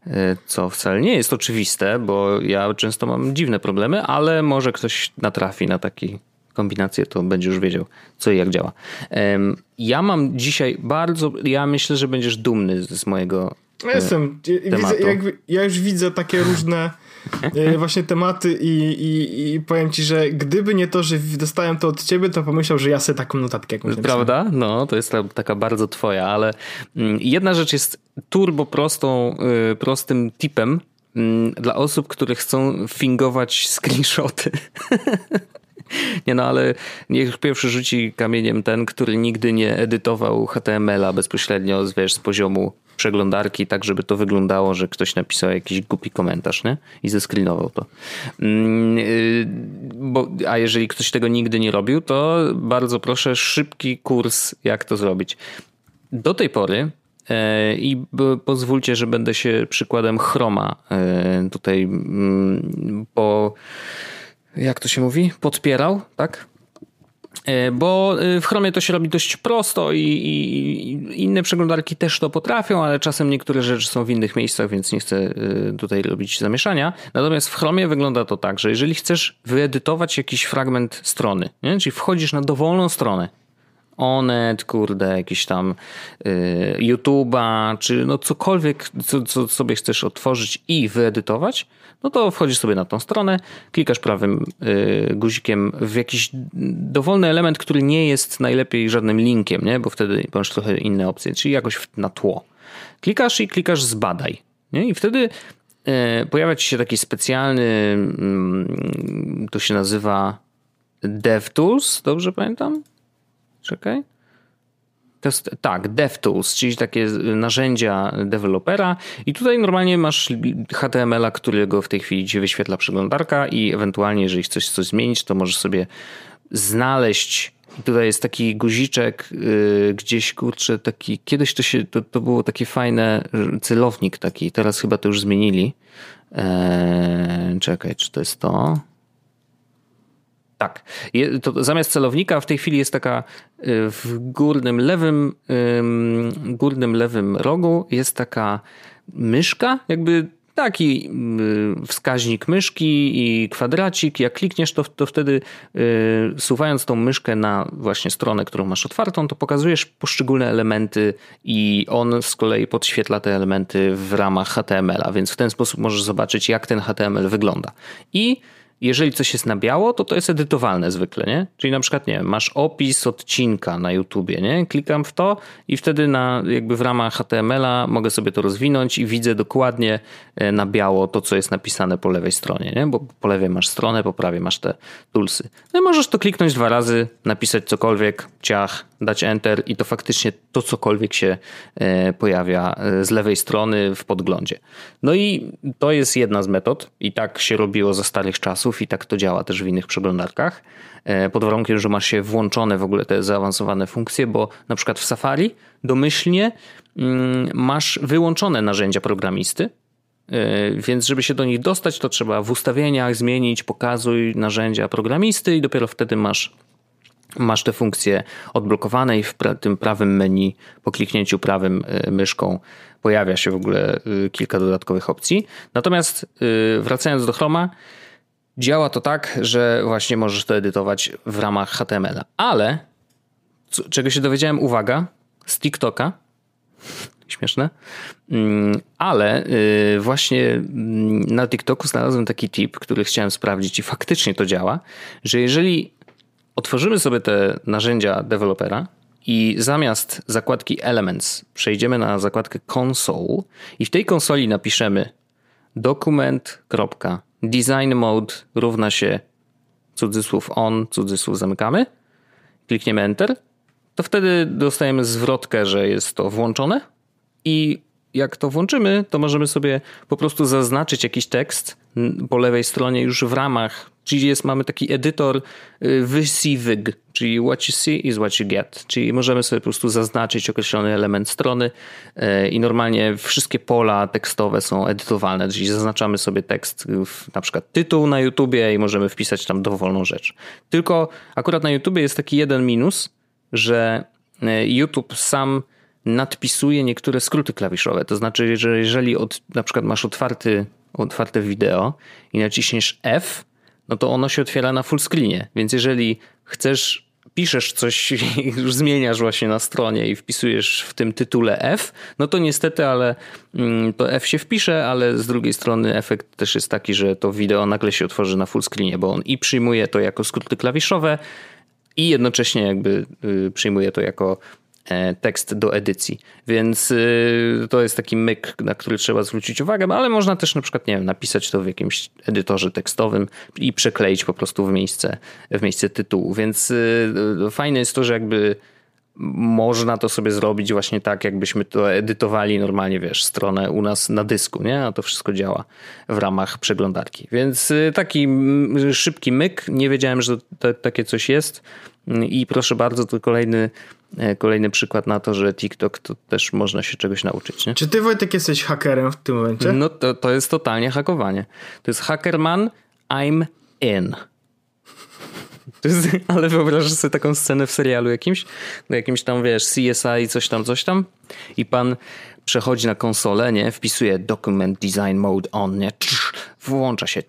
e, co wcale nie jest oczywiste, bo ja często mam dziwne problemy, ale może ktoś natrafi na taki kombinację, to będzie już wiedział, co i jak działa. Ja mam dzisiaj bardzo, ja myślę, że będziesz dumny z mojego. Ja jestem. Widzę, ja już widzę takie różne właśnie tematy i, i, i powiem ci, że gdyby nie to, że dostałem to od ciebie, to pomyślał, że ja sobie taką notatkę jakąś Prawda? No, to jest taka bardzo twoja, ale mm, jedna rzecz jest turbo prostą, y, prostym tipem mm, dla osób, które chcą fingować screenshoty. Nie no, ale niech pierwszy rzuci kamieniem ten, który nigdy nie edytował HTML-a bezpośrednio wiesz, z poziomu przeglądarki, tak żeby to wyglądało, że ktoś napisał jakiś głupi komentarz, nie? I zeskrinował to. Mm, y, bo, a jeżeli ktoś tego nigdy nie robił, to bardzo proszę szybki kurs, jak to zrobić. Do tej pory e, i pozwólcie, że będę się przykładem Chroma e, tutaj mm, po jak to się mówi? Podpierał, tak? E, bo e, w Chromie to się robi dość prosto i, i, inne przeglądarki też to potrafią, ale czasem niektóre rzeczy są w innych miejscach, więc nie chcę e, tutaj robić zamieszania. Natomiast w Chromie wygląda to tak, że jeżeli chcesz wyedytować jakiś fragment strony, nie? czyli wchodzisz na dowolną stronę, Onet, kurde, jakiś tam y, YouTube'a, czy no cokolwiek, co, co sobie chcesz otworzyć i wyedytować, no to wchodzisz sobie na tą stronę, klikasz prawym y, guzikiem w jakiś dowolny element, który nie jest najlepiej żadnym linkiem, nie? bo wtedy masz trochę inne opcje, czyli jakoś na tło. Klikasz i klikasz zbadaj. Nie? I wtedy y, pojawia ci się taki specjalny, y, to się nazywa DevTools, dobrze pamiętam? Czekaj. To jest, tak, DevTools, czyli takie narzędzia dewelopera i tutaj normalnie masz HTML-a, którego w tej chwili ci wyświetla przeglądarka i ewentualnie jeżeli chcesz coś zmienić, to możesz sobie znaleźć tutaj jest taki guziczek yy, gdzieś, kurczę, taki, kiedyś to się, to, to było takie fajne, celownik taki, teraz chyba to już zmienili. Eee, czekaj, czy to jest to? Tak. To zamiast celownika w tej chwili jest taka y, w górnym lewym, górnym lewym rogu jest taka myszka, jakby taki y, wskaźnik myszki i kwadracik. Jak klikniesz, to, to wtedy y, suwając tą myszkę na właśnie stronę, którą masz otwartą, to pokazujesz poszczególne elementy i on z kolei podświetla te elementy w ramach HTML-a, więc w ten sposób możesz zobaczyć, jak ten HTML wygląda. I jeżeli coś jest na biało, to to jest edytowalne zwykle, nie? Czyli na przykład, nie wiem, masz opis odcinka na YouTubie, nie? Klikam w to i wtedy na, jakby w ramach HTML-a mogę sobie to rozwinąć i widzę dokładnie e, na biało to, co jest napisane po lewej stronie, nie? Bo po lewej masz stronę, po prawej masz te tulsy. No i możesz to kliknąć dwa razy, napisać cokolwiek, ciach, dać enter i to faktycznie to cokolwiek się e, pojawia e, z lewej strony w podglądzie. No i to jest jedna z metod i tak się robiło za starych czasów i tak to działa też w innych przeglądarkach. E, pod warunkiem, że masz się włączone w ogóle te zaawansowane funkcje, bo na przykład w Safari domyślnie mm, masz wyłączone narzędzia programisty, więc żeby się do nich dostać, to trzeba w ustawieniach zmienić pokazuj narzędzia programisty i dopiero wtedy masz masz te funkcje odblokowane i w tym prawym menu po kliknięciu prawym y, myszką pojawia się w ogóle y, kilka dodatkowych opcji. Natomiast y, wracając do Chroma, działa to tak, że właśnie możesz to edytować w ramach HTML-a. Ale czego się dowiedziałem, uwaga, z TikToka, śmieszne, mm, ale właśnie mm, na TikToku znalazłem taki tip, który chciałem sprawdzić i faktycznie to działa, że jeżeli Otworzymy sobie te narzędzia dewelopera i zamiast zakładki Elements przejdziemy na zakładkę Console i w tej konsoli napiszemy document.design mode równa się cudzysłów on, cudzysłów zamykamy, klikniemy Enter, to wtedy dostajemy zwrotkę, że jest to włączone. I jak to włączymy, to możemy sobie po prostu zaznaczyć jakiś tekst po lewej stronie już w ramach Czyli jest, mamy taki edytor y, wysiwyg, czyli what you see is what you get. Czyli możemy sobie po prostu zaznaczyć określony element strony y, i normalnie wszystkie pola tekstowe są edytowalne, czyli zaznaczamy sobie tekst, na przykład tytuł na YouTubie i możemy wpisać tam dowolną rzecz. Tylko akurat na YouTubie jest taki jeden minus, że y, YouTube sam nadpisuje niektóre skróty klawiszowe. To znaczy, że jeżeli od, na przykład masz otwarty, otwarte wideo i naciśniesz F, no to ono się otwiera na full screenie. Więc jeżeli chcesz, piszesz coś i już zmieniasz właśnie na stronie i wpisujesz w tym tytule F, no to niestety, ale mm, to F się wpisze, ale z drugiej strony efekt też jest taki, że to wideo nagle się otworzy na full screenie, bo on i przyjmuje to jako skróty klawiszowe, i jednocześnie jakby y, przyjmuje to jako tekst do edycji. Więc y, to jest taki myk, na który trzeba zwrócić uwagę, ale można też na przykład, nie wiem, napisać to w jakimś edytorze tekstowym i przekleić po prostu w miejsce, w miejsce tytułu. Więc y, fajne jest to, że jakby można to sobie zrobić właśnie tak, jakbyśmy to edytowali normalnie, wiesz, stronę u nas na dysku, nie? A to wszystko działa w ramach przeglądarki. Więc taki szybki myk. Nie wiedziałem, że to, takie coś jest. I proszę bardzo, to kolejny, e, kolejny przykład na to, że TikTok to też można się czegoś nauczyć. Nie? Czy ty Wojtek jesteś hakerem w tym momencie? No to, to jest totalnie hakowanie. To jest hackerman, I'm in. Jest, ale wyobrażasz sobie taką scenę w serialu jakimś, no jakimś tam wiesz, CSI, coś tam, coś tam i pan przechodzi na konsolę, nie, wpisuje document design mode on, nie, włącza się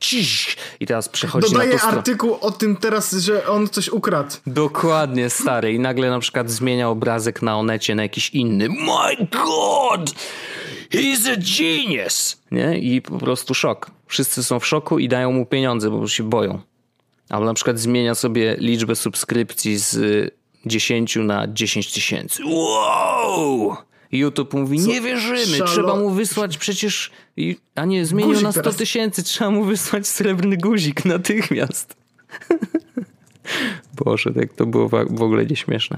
i teraz przechodzi Dodaje na artykuł o tym teraz, że on coś ukradł. Dokładnie, stary. I nagle na przykład zmienia obrazek na Onecie na jakiś inny. My God! He's a genius! Nie? I po prostu szok. Wszyscy są w szoku i dają mu pieniądze, bo się boją. Albo na przykład zmienia sobie liczbę subskrypcji z 10 na 10 tysięcy. Wow! YouTube mówi, nie wierzymy, Szalo... trzeba mu wysłać przecież, a nie, zmienił guzik na 100 tysięcy, trzeba mu wysłać srebrny guzik natychmiast. Boże, tak to było w ogóle nieśmieszne.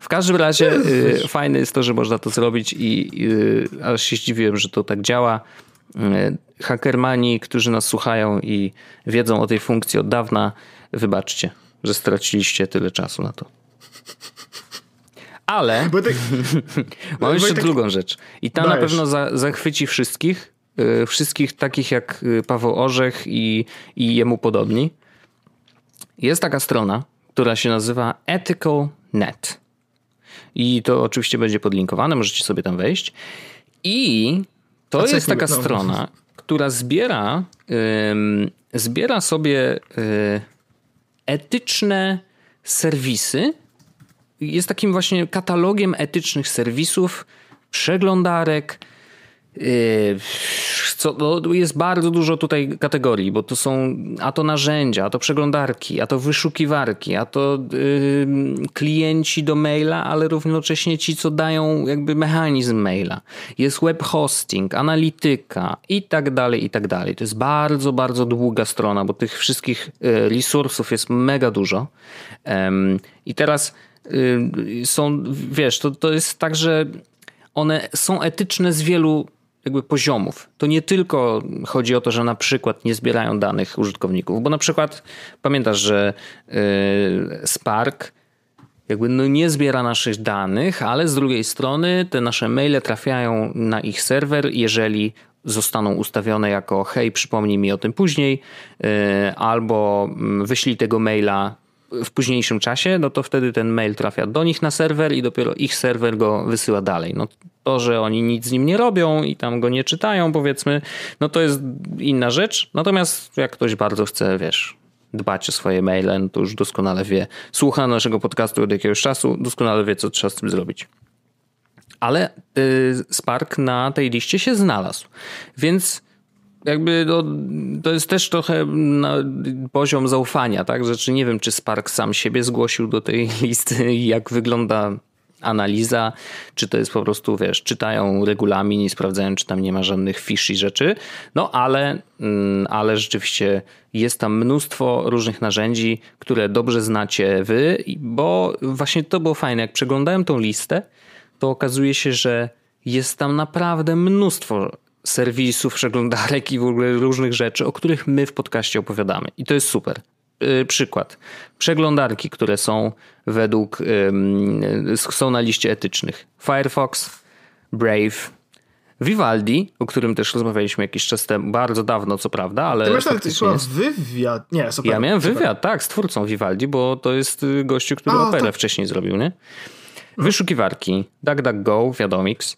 W każdym razie y, fajne jest to, że można to zrobić i y, aż się zdziwiłem, że to tak działa. Y, hakermani, którzy nas słuchają i wiedzą o tej funkcji od dawna, wybaczcie, że straciliście tyle czasu na to. Ale tak... mam jeszcze tak... drugą rzecz. I ta Dajesz. na pewno za, zachwyci wszystkich. Yy, wszystkich takich jak y, Paweł Orzech i, i jemu podobni. Jest taka strona, która się nazywa Ethical.net. I to oczywiście będzie podlinkowane, możecie sobie tam wejść. I to jest taka no. strona, która zbiera, yy, zbiera sobie yy, etyczne serwisy jest takim właśnie katalogiem etycznych serwisów, przeglądarek. Yy, co, no, jest bardzo dużo tutaj kategorii, bo to są a to narzędzia, a to przeglądarki, a to wyszukiwarki, a to yy, klienci do maila, ale równocześnie ci, co dają jakby mechanizm maila. Jest web hosting, analityka i tak dalej, i tak dalej. To jest bardzo, bardzo długa strona, bo tych wszystkich yy, resursów jest mega dużo. I teraz są, wiesz, to, to jest tak, że one są etyczne z wielu jakby poziomów. To nie tylko chodzi o to, że na przykład nie zbierają danych użytkowników, bo na przykład pamiętasz, że y, Spark jakby no nie zbiera naszych danych, ale z drugiej strony te nasze maile trafiają na ich serwer, jeżeli zostaną ustawione jako hej, przypomnij mi o tym później, y, albo mm, wyślij tego maila w późniejszym czasie, no to wtedy ten mail trafia do nich na serwer i dopiero ich serwer go wysyła dalej. No to, że oni nic z nim nie robią i tam go nie czytają, powiedzmy, no to jest inna rzecz. Natomiast jak ktoś bardzo chce, wiesz, dbać o swoje maile, no to już doskonale wie, słucha naszego podcastu od jakiegoś czasu, doskonale wie, co trzeba z tym zrobić. Ale y, Spark na tej liście się znalazł. Więc jakby no, to jest też trochę poziom zaufania, tak? Rzeczy nie wiem, czy Spark sam siebie zgłosił do tej listy i jak wygląda analiza, czy to jest po prostu, wiesz, czytają regulamin i sprawdzają, czy tam nie ma żadnych fishy rzeczy. No ale, mm, ale rzeczywiście jest tam mnóstwo różnych narzędzi, które dobrze znacie wy, bo właśnie to było fajne. Jak przeglądałem tą listę, to okazuje się, że jest tam naprawdę mnóstwo serwisów, przeglądarek i w ogóle różnych rzeczy, o których my w podcaście opowiadamy. I to jest super. y, przykład. Przeglądarki, które są według, są na liście etycznych. Firefox, Brave, Vivaldi, o którym też rozmawialiśmy jakiś czas temu, bardzo dawno co prawda, ale Ty masz faktycznie jest... wywiad, nie, super. Ja miałem super. wywiad, tak, z twórcą Vivaldi, bo to jest y, gościu, który A, operę wcześniej zrobił, nie? Wyszukiwarki, DuckDuckGo, Wiadomix,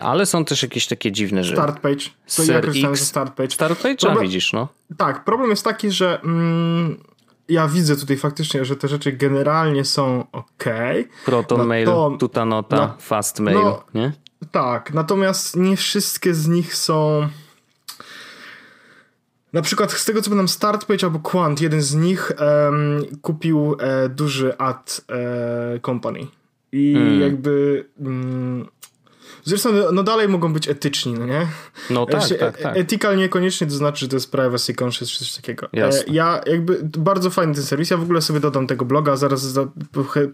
ale są też jakieś takie dziwne rzeczy. Start page. To ja korzystałem ze start page. Start page, problem, widzisz, no. Tak, problem jest taki, że mm, ja widzę tutaj faktycznie, że te rzeczy generalnie są ok. Proton Mail, Tutanota, na, Fast Mail, no, nie? Tak, natomiast nie wszystkie z nich są. Na przykład z tego co pamiętam Start Page albo Quant, jeden z nich um, kupił e, duży ad e, company. I hmm. jakby mm, Zresztą no, no dalej mogą być etyczni, no nie? No tak, znaczy, tak, tak. Ethical niekoniecznie to znaczy, że to jest privacy conscious czy coś takiego. E, Jasne. Ja jakby, bardzo fajny ten serwis, ja w ogóle sobie dodam tego bloga, zaraz za,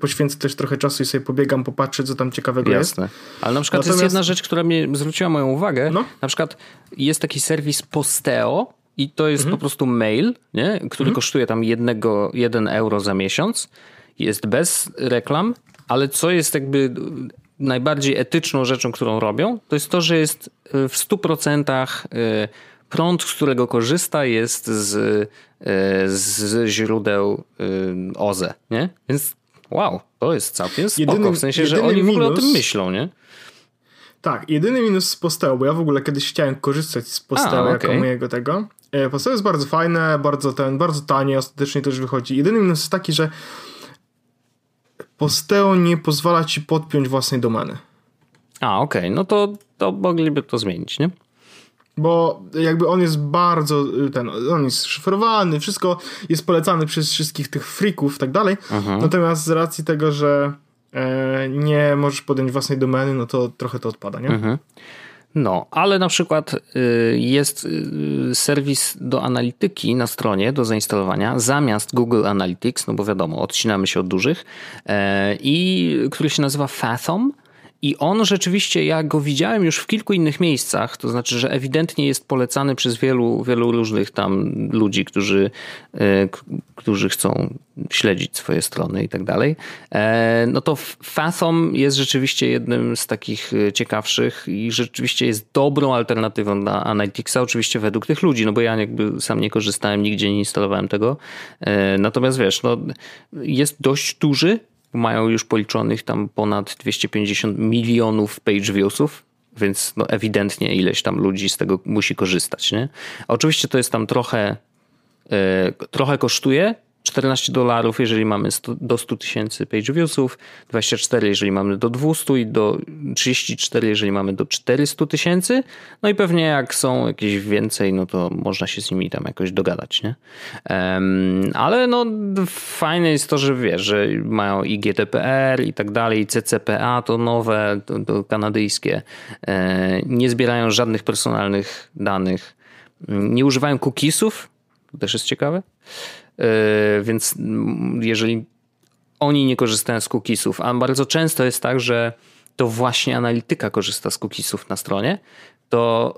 poświęcę też trochę czasu i sobie pobiegam, popatrzę, co tam ciekawego Jasne. jest. Ale na przykład Natomiast... jest jedna rzecz, która mnie zwróciła moją uwagę. No? Na przykład jest taki serwis Posteo, i to jest mhm. po prostu mail, nie? który mhm. kosztuje tam jednego, jeden euro za miesiąc. Jest bez reklam, ale co jest jakby najbardziej etyczną rzeczą, którą robią, to jest to, że jest y, w 100% y, prąd, z którego korzysta, jest z, y, z źródeł OZE, nie? Więc wow, to jest całkiem spoko, jedyny, w sensie, że oni w ogóle minus, o tym myślą, nie? Tak, jedyny minus z Posteo, bo ja w ogóle kiedyś chciałem korzystać z Posteo A, jako mojego tego. E, Posteo jest bardzo fajne, bardzo ten, bardzo tanie, ostatecznie też wychodzi. Jedyny minus jest taki, że Posteo nie pozwala ci podpiąć własnej domeny. A, okej, okay. no to, to mogliby to zmienić, nie? Bo jakby on jest bardzo, ten, on jest szyfrowany, wszystko jest polecane przez wszystkich tych freaków i tak dalej. Mhm. Natomiast z racji tego, że e, nie możesz podjąć własnej domeny, no to trochę to odpada, nie? Mhm. No, ale na przykład y, jest y, serwis do analityki na stronie do zainstalowania zamiast Google Analytics, no bo wiadomo, odcinamy się od dużych, e, i który się nazywa Fathom. I on rzeczywiście, ja go widziałem już w kilku innych miejscach, to znaczy, że ewidentnie jest polecany przez wielu, wielu różnych tam ludzi, którzy, e, którzy chcą śledzić swoje strony i tak dalej. E, no to Fathom jest rzeczywiście jednym z takich e, ciekawszych i rzeczywiście jest dobrą alternatywą dla Analyticsa, oczywiście według tych ludzi, no bo ja jakby sam nie korzystałem, nigdzie nie instalowałem tego. Natomiast wiesz, no jest dość duży, mają już policzonych tam ponad 250 milionów page viewsów, więc no ewidentnie ileś tam ludzi z tego musi korzystać. Nie? oczywiście to jest tam trochę, yy, trochę kosztuje, 14 dolarów, jeżeli mamy 100, do 100 tysięcy page viewsów, 24, jeżeli mamy do 200 i do 34, jeżeli mamy do 400 tysięcy. No i pewnie jak są jakieś więcej, no to można się z nimi tam jakoś dogadać, nie? Um, ale no fajne jest to, że wiesz, że mają i GDPR i tak dalej, CCPA to nowe, to, to kanadyjskie. E, nie zbierają żadnych personalnych danych. Nie używają cookiesów, to też jest ciekawe. E, więc jeżeli oni nie korzystają z cookiesów, a bardzo często jest tak, że to właśnie analityka korzysta z cookiesów na stronie, to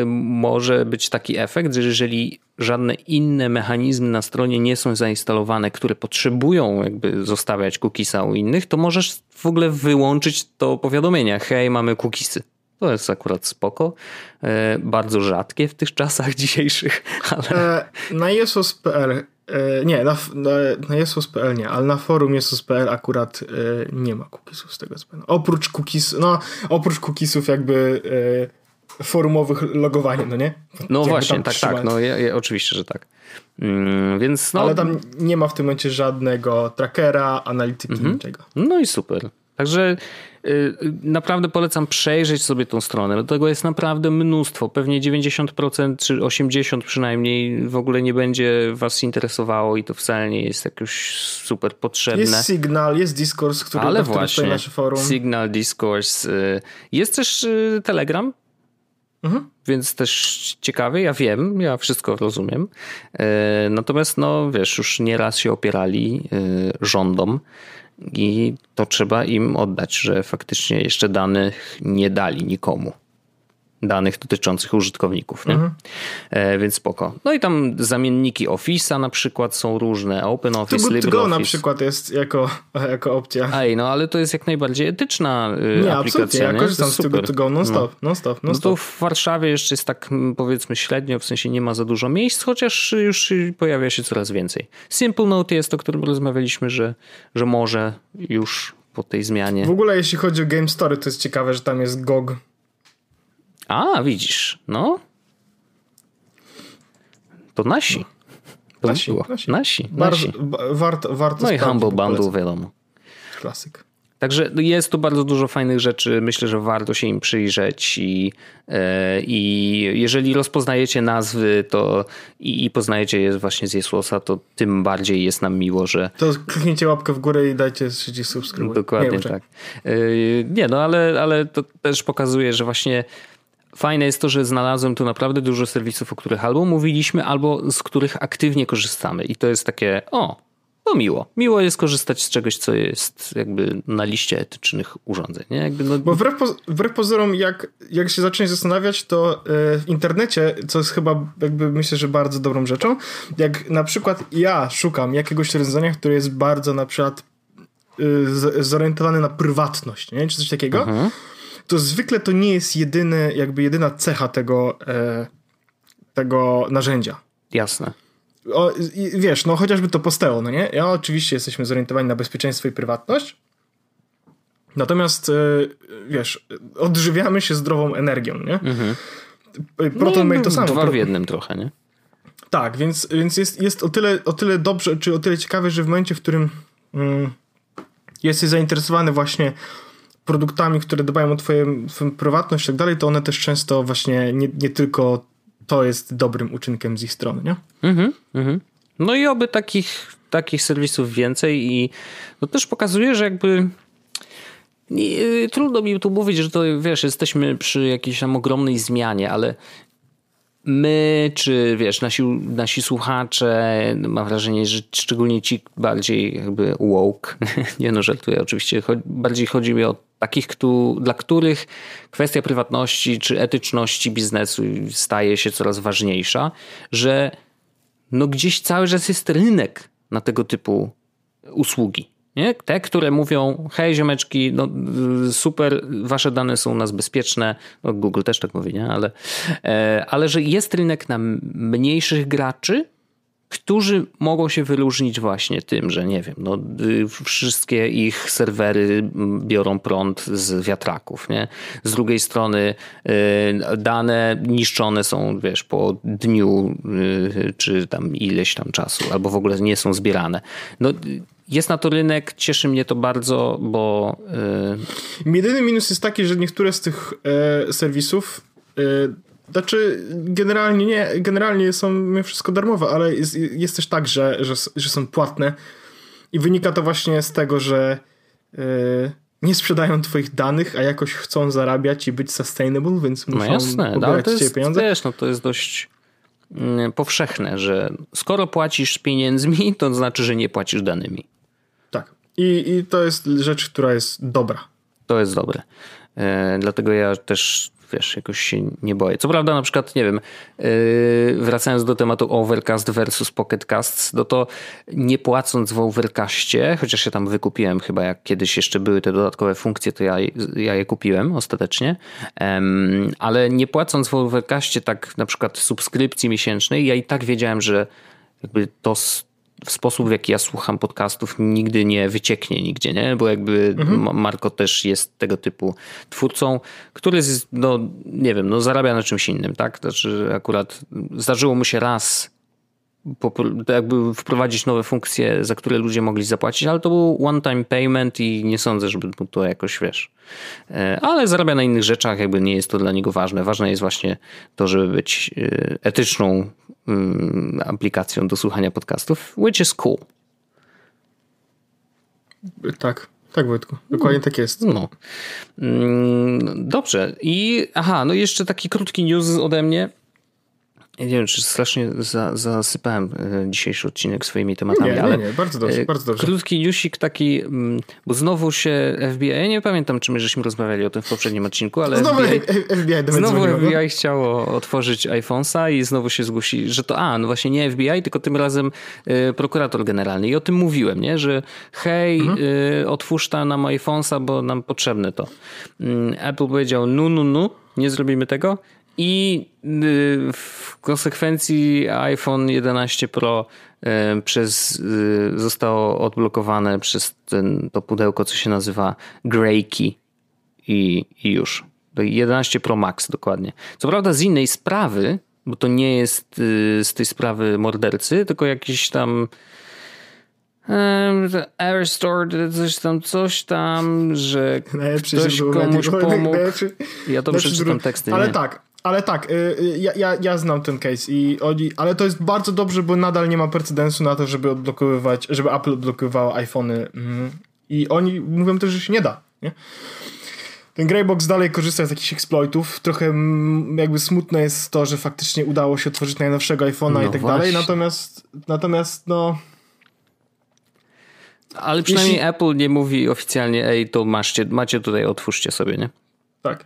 e, może być taki efekt, że jeżeli żadne inne mechanizmy na stronie nie są zainstalowane, które potrzebują jakby zostawiać cookiesa u innych, to możesz w ogóle wyłączyć to powiadomienie. Hej, mamy cookiesy. To jest akurat spoko. E, bardzo rzadkie w tych czasach dzisiejszych, ale... na Jesus.pl E, nie, na, na, na Jesus.pl nie, ale na forum Jesus.pl akurat e, nie ma cookiesów z tego co pamiętam. Oprócz cookies, no oprócz cookiesów jakby e, forumowych logowania, no nie? No jakby właśnie, tak, tak, no ja, ja, oczywiście, że tak. Mm, więc no... Ale tam nie ma w tym momencie żadnego trackera, analityki, mhm. niczego. No i super. Także y, naprawdę polecam przejrzeć sobie tą stronę. Tego jest naprawdę mnóstwo. Pewnie 90% czy 80% przynajmniej w ogóle nie będzie was interesowało i to wcale nie jest jakoś super potrzebne. Jest Signal, jest Discourse, który Ale właśnie, nasze forum. Signal, Discourse. Y, jest też y, Telegram. Mhm. Więc też ciekawy, ja wiem, ja wszystko rozumiem. Natomiast, no wiesz, już nieraz się opierali rządom i to trzeba im oddać, że faktycznie jeszcze danych nie dali nikomu. Danych dotyczących użytkowników, nie? Mhm. E, więc spoko. No i tam zamienniki Office'a na przykład są różne, OpenOffice, to Go LibreOffice. na przykład jest jako, jako opcja. Ej, no ale to jest jak najbardziej etyczna y, Nie, aplikacja. absolutnie. Ja nie? korzystam To z tego to go non-stop, non-stop, No non-stop. to w Warszawie jeszcze jest tak powiedzmy średnio, w sensie nie ma za dużo miejsc, chociaż już pojawia się coraz więcej. Simple Note jest, o którym rozmawialiśmy, że, że może już po tej zmianie. W ogóle jeśli chodzi o Game Story, to jest ciekawe, że tam jest GOG. A, widzisz, no. To nasi. To Nasi, było. nasi. Nasi, nasi. warto, warto No i Humble Bundle, wiadomo. Klasyk. Także jest tu bardzo dużo fajnych rzeczy. Myślę, że warto się im przyjrzeć i, e, i jeżeli rozpoznajecie nazwy to i, i poznajecie je właśnie z Jesłosa, to tym bardziej jest nam miło, że To kliknijcie łapkę w górę i dajcie 30 subskrybuj. dokładnie Nie, tak. E, Nie, no ale, ale to też pokazuje, że właśnie fajne jest to, że znalazłem tu naprawdę dużo serwisów, o których albo mówiliśmy, albo z których aktywnie korzystamy. I to jest takie, o, no miło. Miło jest korzystać z czegoś, co jest jakby na liście etycznych urządzeń. Nie? Jakby no, Bo wbrew, poz- wbrew pozorom, jak, jak się zaczniesz zastanawiać, to e, w internecie, co jest chyba jakby myślę, że bardzo dobrą rzeczą, jak na przykład ja szukam jakiegoś rozwiązania, które jest bardzo na przykład y, zorientowane na prywatność, nie? czy coś takiego, Mhm. To zwykle to nie jest jedyny, jakby jedyna cecha tego, e, tego narzędzia. Jasne. O, i wiesz, no chociażby to posteo, no nie? Ja oczywiście jesteśmy zorientowani na bezpieczeństwo i prywatność. Natomiast, e, wiesz, odżywiamy się zdrową energią, nie? Proton Mail to samo. Mhm. Dwa w jednym trochę, nie? Tak, więc, więc jest, jest o, tyle, o tyle dobrze, czy o tyle ciekawe, że w momencie, w którym mm, jesteś zainteresowany właśnie produktami, które dbają o twoją, twoją prywatność i tak dalej, to one też często właśnie nie, nie tylko to jest dobrym uczynkiem z ich strony, nie? Mhm, mhm. No i oby takich, takich serwisów więcej i to też pokazuje, że jakby nie, trudno mi tu mówić, że to wiesz, jesteśmy przy jakiejś tam ogromnej zmianie, ale my, czy wiesz, nasi, nasi słuchacze, mam wrażenie, że szczególnie ci bardziej jakby woke, nie no, żartuję oczywiście, cho- bardziej chodzi mi o takich, któ- dla których kwestia prywatności czy etyczności biznesu staje się coraz ważniejsza, że no gdzieś cały czas jest rynek na tego typu usługi. Nie? Te, które mówią, hej ziomeczki, no y, super, wasze dane są u nas bezpieczne, no Google też tak mówi, nie? Ale, e, ale że jest rynek na mniejszych graczy, którzy mogą się wyróżnić właśnie tym, że nie wiem, no, y, wszystkie ich serwery biorą prąd z wiatraków, nie? Z drugiej strony y, dane niszczone są, wiesz, po dniu czy tam ileś tam czasu, albo w ogóle nie są zbierane. No, jest na to rynek, cieszy mnie to bardzo, bo y, Jedyny minus jest taki, że niektóre z tych e, serwisów, e, znaczy generalnie nie, generalnie są mimo wszystko darmowe, ale jest, jest też tak, że, że, że są płatne i wynika to właśnie z tego, że e, nie sprzedają twoich danych, a jakoś chcą zarabiać i być sustainable, więc no muszą jasne, no, ale to jest, pieniądze. wiesz, no to jest dość mm, powszechne, że skoro płacisz pieniędzmi, to znaczy, że nie płacisz danymi. I, I to jest rzecz, która jest dobra. To jest dobre. E, dlatego ja też, wiesz, jakoś się nie boję. Co prawda, na przykład, nie wiem, e, wracając do tematu Overcast versus Pocketcast, no to nie płacąc w Overcastie, chociaż się tam wykupiłem chyba, jak kiedyś jeszcze były te dodatkowe funkcje, to ja, ja je kupiłem ostatecznie, ale nie płacąc w Overcastie tak na przykład subskrypcji miesięcznej, ja i tak wiedziałem, że jakby to w sposób, w jaki ja słucham podcastów, nigdy nie wycieknie nigdzie, nie? Bo jakby Ma- Marko też jest tego typu twórcą, który, z, no nie wiem, no zarabia na czymś innym, tak? Znaczy akurat zdarzyło mu się raz jakby wprowadzić nowe funkcje, za które ludzie mogli zapłacić, ale to był one-time payment i nie sądzę, żeby to jakoś, wiesz. E, Ale zarabia na innych rzeczach, jakby nie jest to dla niego ważne. Ważne jest właśnie to, żeby być e, etyczną mm, aplikacją do słuchania podcastów, which is cool. Tak, tak Wojtku. Dokładnie tak jest. No. Mm, Dobrze. I aha, no jeszcze taki krótki news ode mnie. Nie wiem, czy strasznie za, zasypałem e, dzisiejszy odcinek swoimi tematami, nie, ale nie, nie, bardzo dobrze, bardzo dobrze. Krótki newsik taki, mm, bo znowu się FBI, ja nie pamiętam, czy my żeśmy rozmawiali o tym w poprzednim odcinku, ale znowu FBI, FBI znowu no. FBI chciało otworzyć iPhone'a i znowu się zgłosi, że to, a, no właśnie nie FBI, tylko tym razem y, prokurator generalny. I o tym mówiłem, nie, że hej, mhm. otwórz ta nam iPhone'a, bo nam potrzebne to. Y, Apple powiedział, nu, nu, nu, nie zrobimy tego. I y, w konsekwencji iPhone 11 Pro y, przez, y, zostało odblokowane przez ten, to pudełko, co się nazywa Grey Key i, i już. 11 Pro Max dokładnie. Co prawda z innej sprawy, bo to nie jest z tej sprawy mordercy, tylko jakiś tam Air Store, coś tam, coś tam, że ktoś komuś pomógł. Ja to przeczytam teksty. Ale nie? tak, ale tak, y, y, ja, ja, ja znam ten case i oni, ale to jest bardzo dobrze, bo nadal nie ma precedensu na to, żeby odblokowywać, żeby Apple odblokowywało iPhony mm. i oni mówią też, że się nie da, nie? Ten Greybox dalej korzysta z jakichś exploitów. Trochę jakby smutne jest to, że faktycznie udało się otworzyć najnowszego iPhone'a no i tak właśnie. dalej. Natomiast, natomiast no. Ale przynajmniej Jeśli... Apple nie mówi oficjalnie, ej, to macie, macie tutaj, otwórzcie sobie, nie? Tak.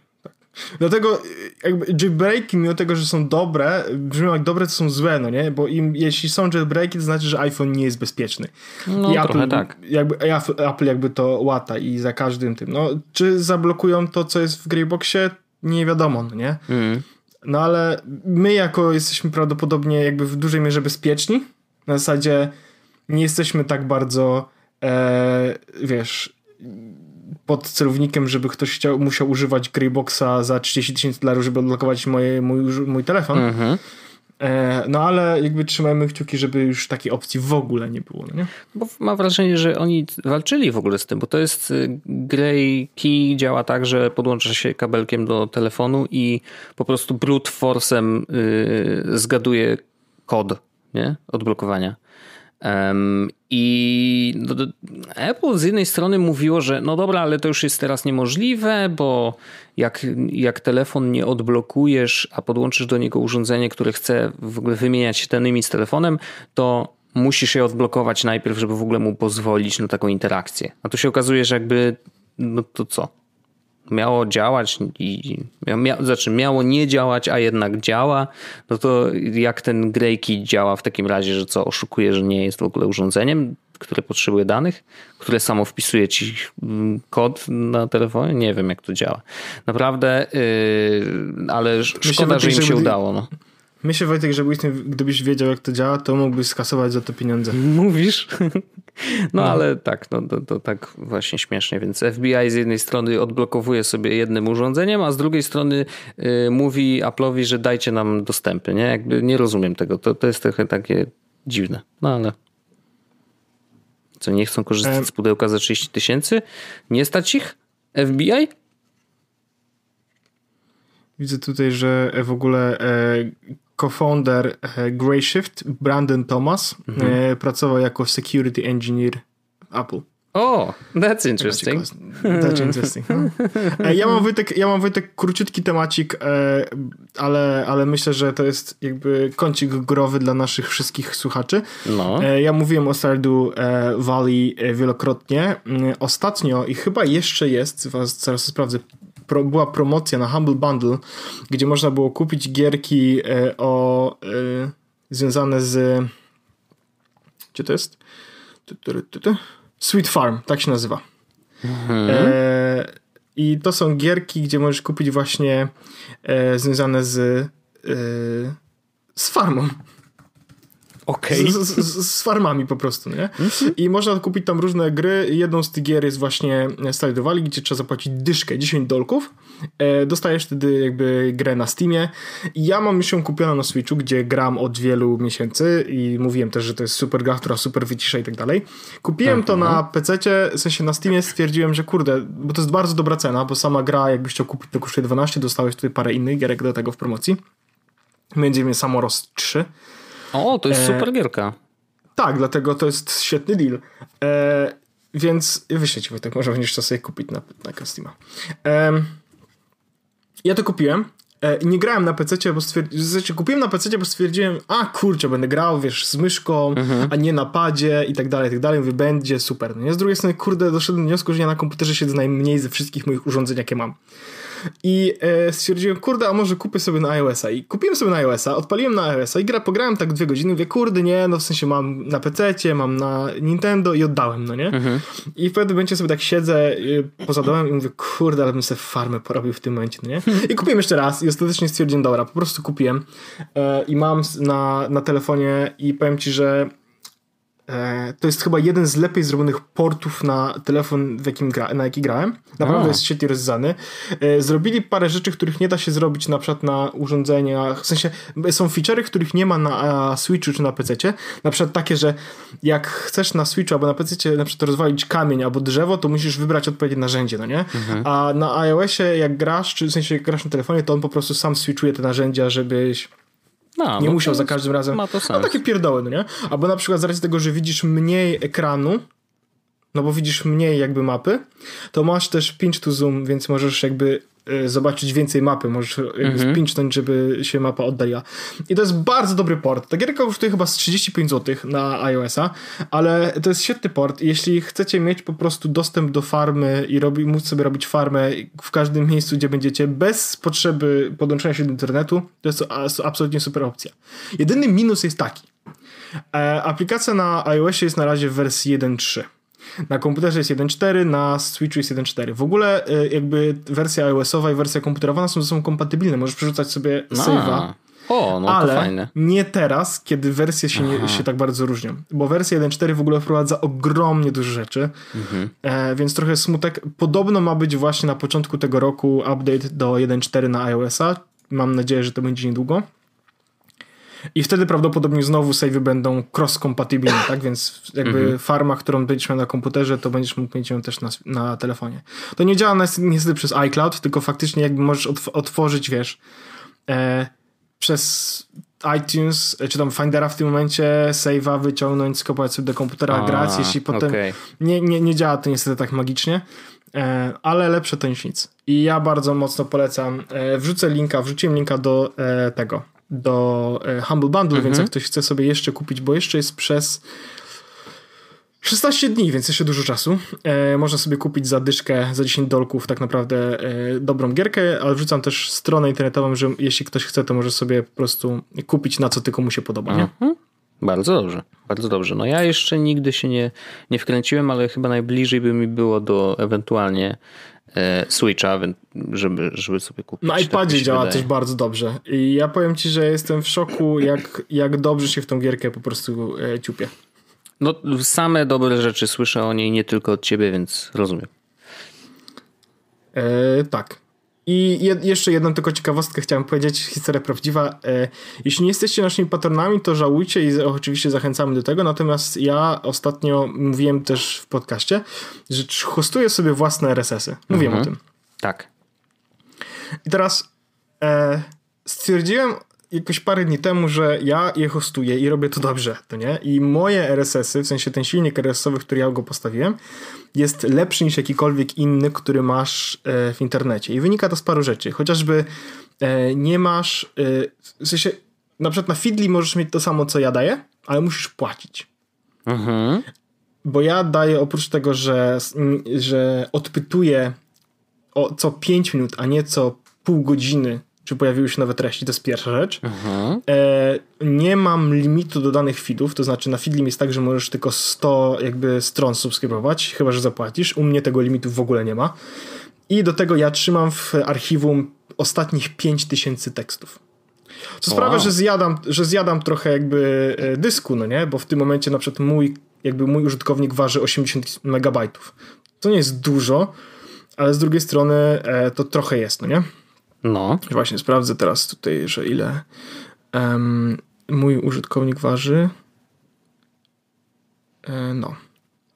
Dlatego jakby jailbreaki, mimo tego, że są dobre, brzmią jak dobre, to są złe, no nie? Bo im, jeśli są jailbreaki, to znaczy, że iPhone nie jest bezpieczny. No, I Apple, tak. Jakby, Apple jakby to łata i za każdym tym. No, czy zablokują to, co jest w Greyboxie? Nie wiadomo, no nie? Mm. No ale my jako jesteśmy prawdopodobnie jakby w dużej mierze bezpieczni. Na zasadzie nie jesteśmy tak bardzo e, wiesz pod celownikiem, żeby ktoś chciał, musiał używać Greyboxa za 30 tysięcy dolarów, żeby odblokować moje, mój, mój telefon. Mhm. E, no ale jakby trzymajmy kciuki, żeby już takiej opcji w ogóle nie było. No nie? Bo mam wrażenie, że oni walczyli w ogóle z tym, bo to jest y, Grey Key działa tak, że podłącza się kabelkiem do telefonu i po prostu brute force'em yy, zgaduje kod nie? odblokowania. I no, Apple z jednej strony mówiło, że no dobra, ale to już jest teraz niemożliwe, bo jak, jak telefon nie odblokujesz, a podłączysz do niego urządzenie, które chce w ogóle wymieniać się danymi z telefonem, to musisz je odblokować najpierw, żeby w ogóle mu pozwolić na taką interakcję. A tu się okazuje, że jakby, no to co? Miało działać i mia, znaczy miało nie działać, a jednak działa, no to jak ten Greyki działa w takim razie, że co oszukuje, że nie jest w ogóle urządzeniem, które potrzebuje danych, które samo wpisuje ci mm, kod na telefonie? Nie wiem jak to działa. Naprawdę, yy, ale szkoda, że im się udało. No. Myślę, Wojtek, że gdybyś wiedział, jak to działa, to mógłbyś skasować za to pieniądze. Mówisz? No, no. ale tak, no, to, to, tak właśnie śmiesznie. Więc FBI z jednej strony odblokowuje sobie jednym urządzeniem, a z drugiej strony y, mówi Apple'owi, że dajcie nam dostępy. Nie, Jakby nie rozumiem tego. To, to jest trochę takie dziwne. No ale. Co, nie chcą korzystać z pudełka za 30 tysięcy? Nie stać ich? FBI? Widzę tutaj, że w ogóle e, co-founder e, Grayshift, Brandon Thomas, mhm. E, pracował jako security engineer w Apple. O, that's interesting. That's interesting. No. Ja mam Wojtek, ja mam Wojtek króciutki temacik, ale, ale myślę, że to jest jakby kącik górowy dla naszych wszystkich słuchaczy. No. Ja mówiłem o Stardew Valley wielokrotnie. Ostatnio i chyba jeszcze jest, zaraz sprawdzę, pro, była promocja na Humble Bundle, gdzie można było kupić gierki e, o e, związane z gdzie to jest? Sweet Farm, tak się nazywa. Mhm. E, I to są gierki, gdzie możesz kupić właśnie e, związane z, e, z farmą. Okay. Z, z, z, farmami po prostu, nie? I można kupić tam różne gry. Jedną z tych gier jest właśnie Stardew Valley, gdzie trzeba zapłacić dyszkę, 10 dolków. E, dostajesz wtedy jakby grę na Steamie. Ja mam już ją kupioną na Switchu, gdzie gram od wielu miesięcy i mówiłem też, że to jest super gra, która super wycisza i tak dalej. Kupiłem to na PC-cie, w sensie na Steamie stwierdziłem, że kurde, bo to jest bardzo dobra cena, bo sama gra, jakbyś chciał kupić, to kosztuje 12, dostałeś tutaj parę innych gierek do tego w promocji. Między innymi Samoros 3. O, to jest e, super gierka. Tak, dlatego to jest świetny deal. E, więc wyślę ci Wojtek, może będziesz to sobie kupić na, na Steama. E, ja to kupiłem E, nie grałem na PC, bo stwierdziłem, znaczy kupiłem na PC, bo stwierdziłem, a kurczę, będę grał, wiesz, z myszką, mhm. a nie na padzie i tak dalej, i tak dalej. Mówię, będzie super. No nie? Z drugiej strony, kurde, doszedłem do wniosku, że ja na komputerze siedzę najmniej ze wszystkich moich urządzeń, jakie mam. I e, stwierdziłem, kurde, a może kupię sobie na iOS-a. I kupiłem sobie na iOS-a, odpaliłem na iOS-a i gra, pograłem tak dwie godziny, mówię, kurde, nie, no w sensie mam na PC, mam na Nintendo i oddałem, no nie? Mhm. I w pewnym momencie sobie tak siedzę y, poza domem i mówię, kurde, ale bym sobie farmę porobił w tym momencie, no nie? I kupiłem jeszcze raz i ostatecznie stwierdziłem, dobra, po prostu kupiłem e, i mam na, na telefonie i powiem ci, że to jest chyba jeden z lepiej zrobionych portów na telefon, w jakim gra, na jaki grałem. Naprawdę A. jest świetnie rozwiązany. E, zrobili parę rzeczy, których nie da się zrobić na przykład na urządzeniach. W sensie są feature'y, których nie ma na Switchu czy na PC. Na przykład takie, że jak chcesz na Switchu albo na PC na przykład rozwalić kamień albo drzewo, to musisz wybrać odpowiednie narzędzie, no nie? Mhm. A na iOSie jak grasz, czy w sensie jak grasz na telefonie, to on po prostu sam switchuje te narzędzia, żebyś no, nie no musiał za każdym razem. Ma to sens. No takie pierdoły, no nie? Albo na przykład z racji tego, że widzisz mniej ekranu, no bo widzisz mniej jakby mapy, to masz też pinch to zoom, więc możesz jakby E, zobaczyć więcej mapy, możesz mhm. spinchnąć, żeby się mapa oddaliła. I to jest bardzo dobry port. Ta gierka kosztuje chyba z 35 zł na iOS-a, ale to jest świetny port. Jeśli chcecie mieć po prostu dostęp do farmy i robi, móc sobie robić farmę w każdym miejscu, gdzie będziecie, bez potrzeby podłączenia się do internetu, to jest absolutnie super opcja. Jedyny minus jest taki. E, aplikacja na iOSie jest na razie w wersji 1.3. Na komputerze jest 1.4, na Switchu jest 1.4. W ogóle y, jakby wersja iOS-owa i wersja komputerowa są ze sobą kompatybilne. Możesz przerzucać sobie save'a. O, no ale to fajne. nie teraz, kiedy wersje się, nie, się tak bardzo różnią. Bo wersja 1.4 w ogóle wprowadza ogromnie dużo rzeczy, mhm. e, więc trochę smutek. Podobno ma być właśnie na początku tego roku update do 1.4 na iOS-a. Mam nadzieję, że to będzie niedługo. I wtedy prawdopodobnie znowu savey będą cross-kompatybilne, tak? Więc jakby mhm. farma, którą będziesz miał na komputerze, to będziesz mógł mieć ją też na, na telefonie. To nie działa niestety przez iCloud, tylko faktycznie jakby możesz otworzyć, wiesz, e, przez iTunes, czy tam Findera w tym momencie, save'a wyciągnąć, skopać sobie do komputera, A, grać, jeśli potem... Okay. Nie, nie, nie działa to niestety tak magicznie, e, ale lepsze to niż nic. I ja bardzo mocno polecam. E, wrzucę linka, wrzuciłem linka do e, tego, do e, Humble Bundle, mhm. więc jak ktoś chce sobie jeszcze kupić, bo jeszcze jest przez 16 dni, więc jeszcze dużo czasu. E, można sobie kupić za dyszkę, za 10 dolków tak naprawdę e, dobrą gierkę, ale wrzucam też stronę internetową, że jeśli ktoś chce, to może sobie po prostu kupić na co tylko mu się podoba. Nie? Mhm. Bardzo dobrze, bardzo dobrze. No ja jeszcze nigdy się nie, nie wkręciłem, ale chyba najbliżej by mi było do ewentualnie Switcha, żeby, żeby sobie kupić. Na tak iPadzie tak działa wydaje. też bardzo dobrze. I ja powiem ci, że jestem w szoku, jak, jak dobrze się w tą gierkę po prostu e, ciupie. No, same dobre rzeczy słyszę o niej nie tylko od ciebie, więc rozumiem. E, tak. I jed jeszcze jedną tylko ciekawostkę chciałem powiedzieć, historia prawdziwa. E, jeśli nie jesteście naszymi patronami, to żałujcie i oczywiście zachęcamy do tego. Natomiast ja ostatnio mówiłem też w podcaście, że hostuję sobie własne RSS-y. Mówiłem mhm. o tym. Tak. I teraz e, stwierdziłem jakoś parę dni temu, że ja je hostuję i robię to dobrze, to nie? I moje RSS-y, w sensie ten silnik RSS-owy, który ja go postawiłem, jest lepszy niż jakikolwiek inny, który masz e, w internecie. I wynika to z paru rzeczy. Chociażby e, nie masz, e, w sensie na przykład na Feedly możesz mieć to samo, co ja daję, ale musisz płacić. Mhm. Bo ja daję oprócz tego, że, że odpytuję o co 5 minut, a nie co pół godziny czy pojawiły się nowe treści, to jest pierwsza rzecz. Mhm. E, nie mam limitu do danych feedów, to znaczy na Feedlim jest tak, że możesz tylko 100 jakby stron subskrybować, chyba, że zapłacisz. U mnie tego limitu w ogóle nie ma. I do tego ja trzymam w archiwum ostatnich 5000 tekstów. Co sprawia, wow. że zjadam, że zjadam trochę jakby e, dysku, no nie? Bo w tym momencie na przykład mój, jakby mój użytkownik waży 80 megabajtów. To nie jest dużo, ale z drugiej strony e, to trochę jest, no nie? No. Właśnie sprawdzę teraz tutaj, że ile um, mój użytkownik waży. E, no.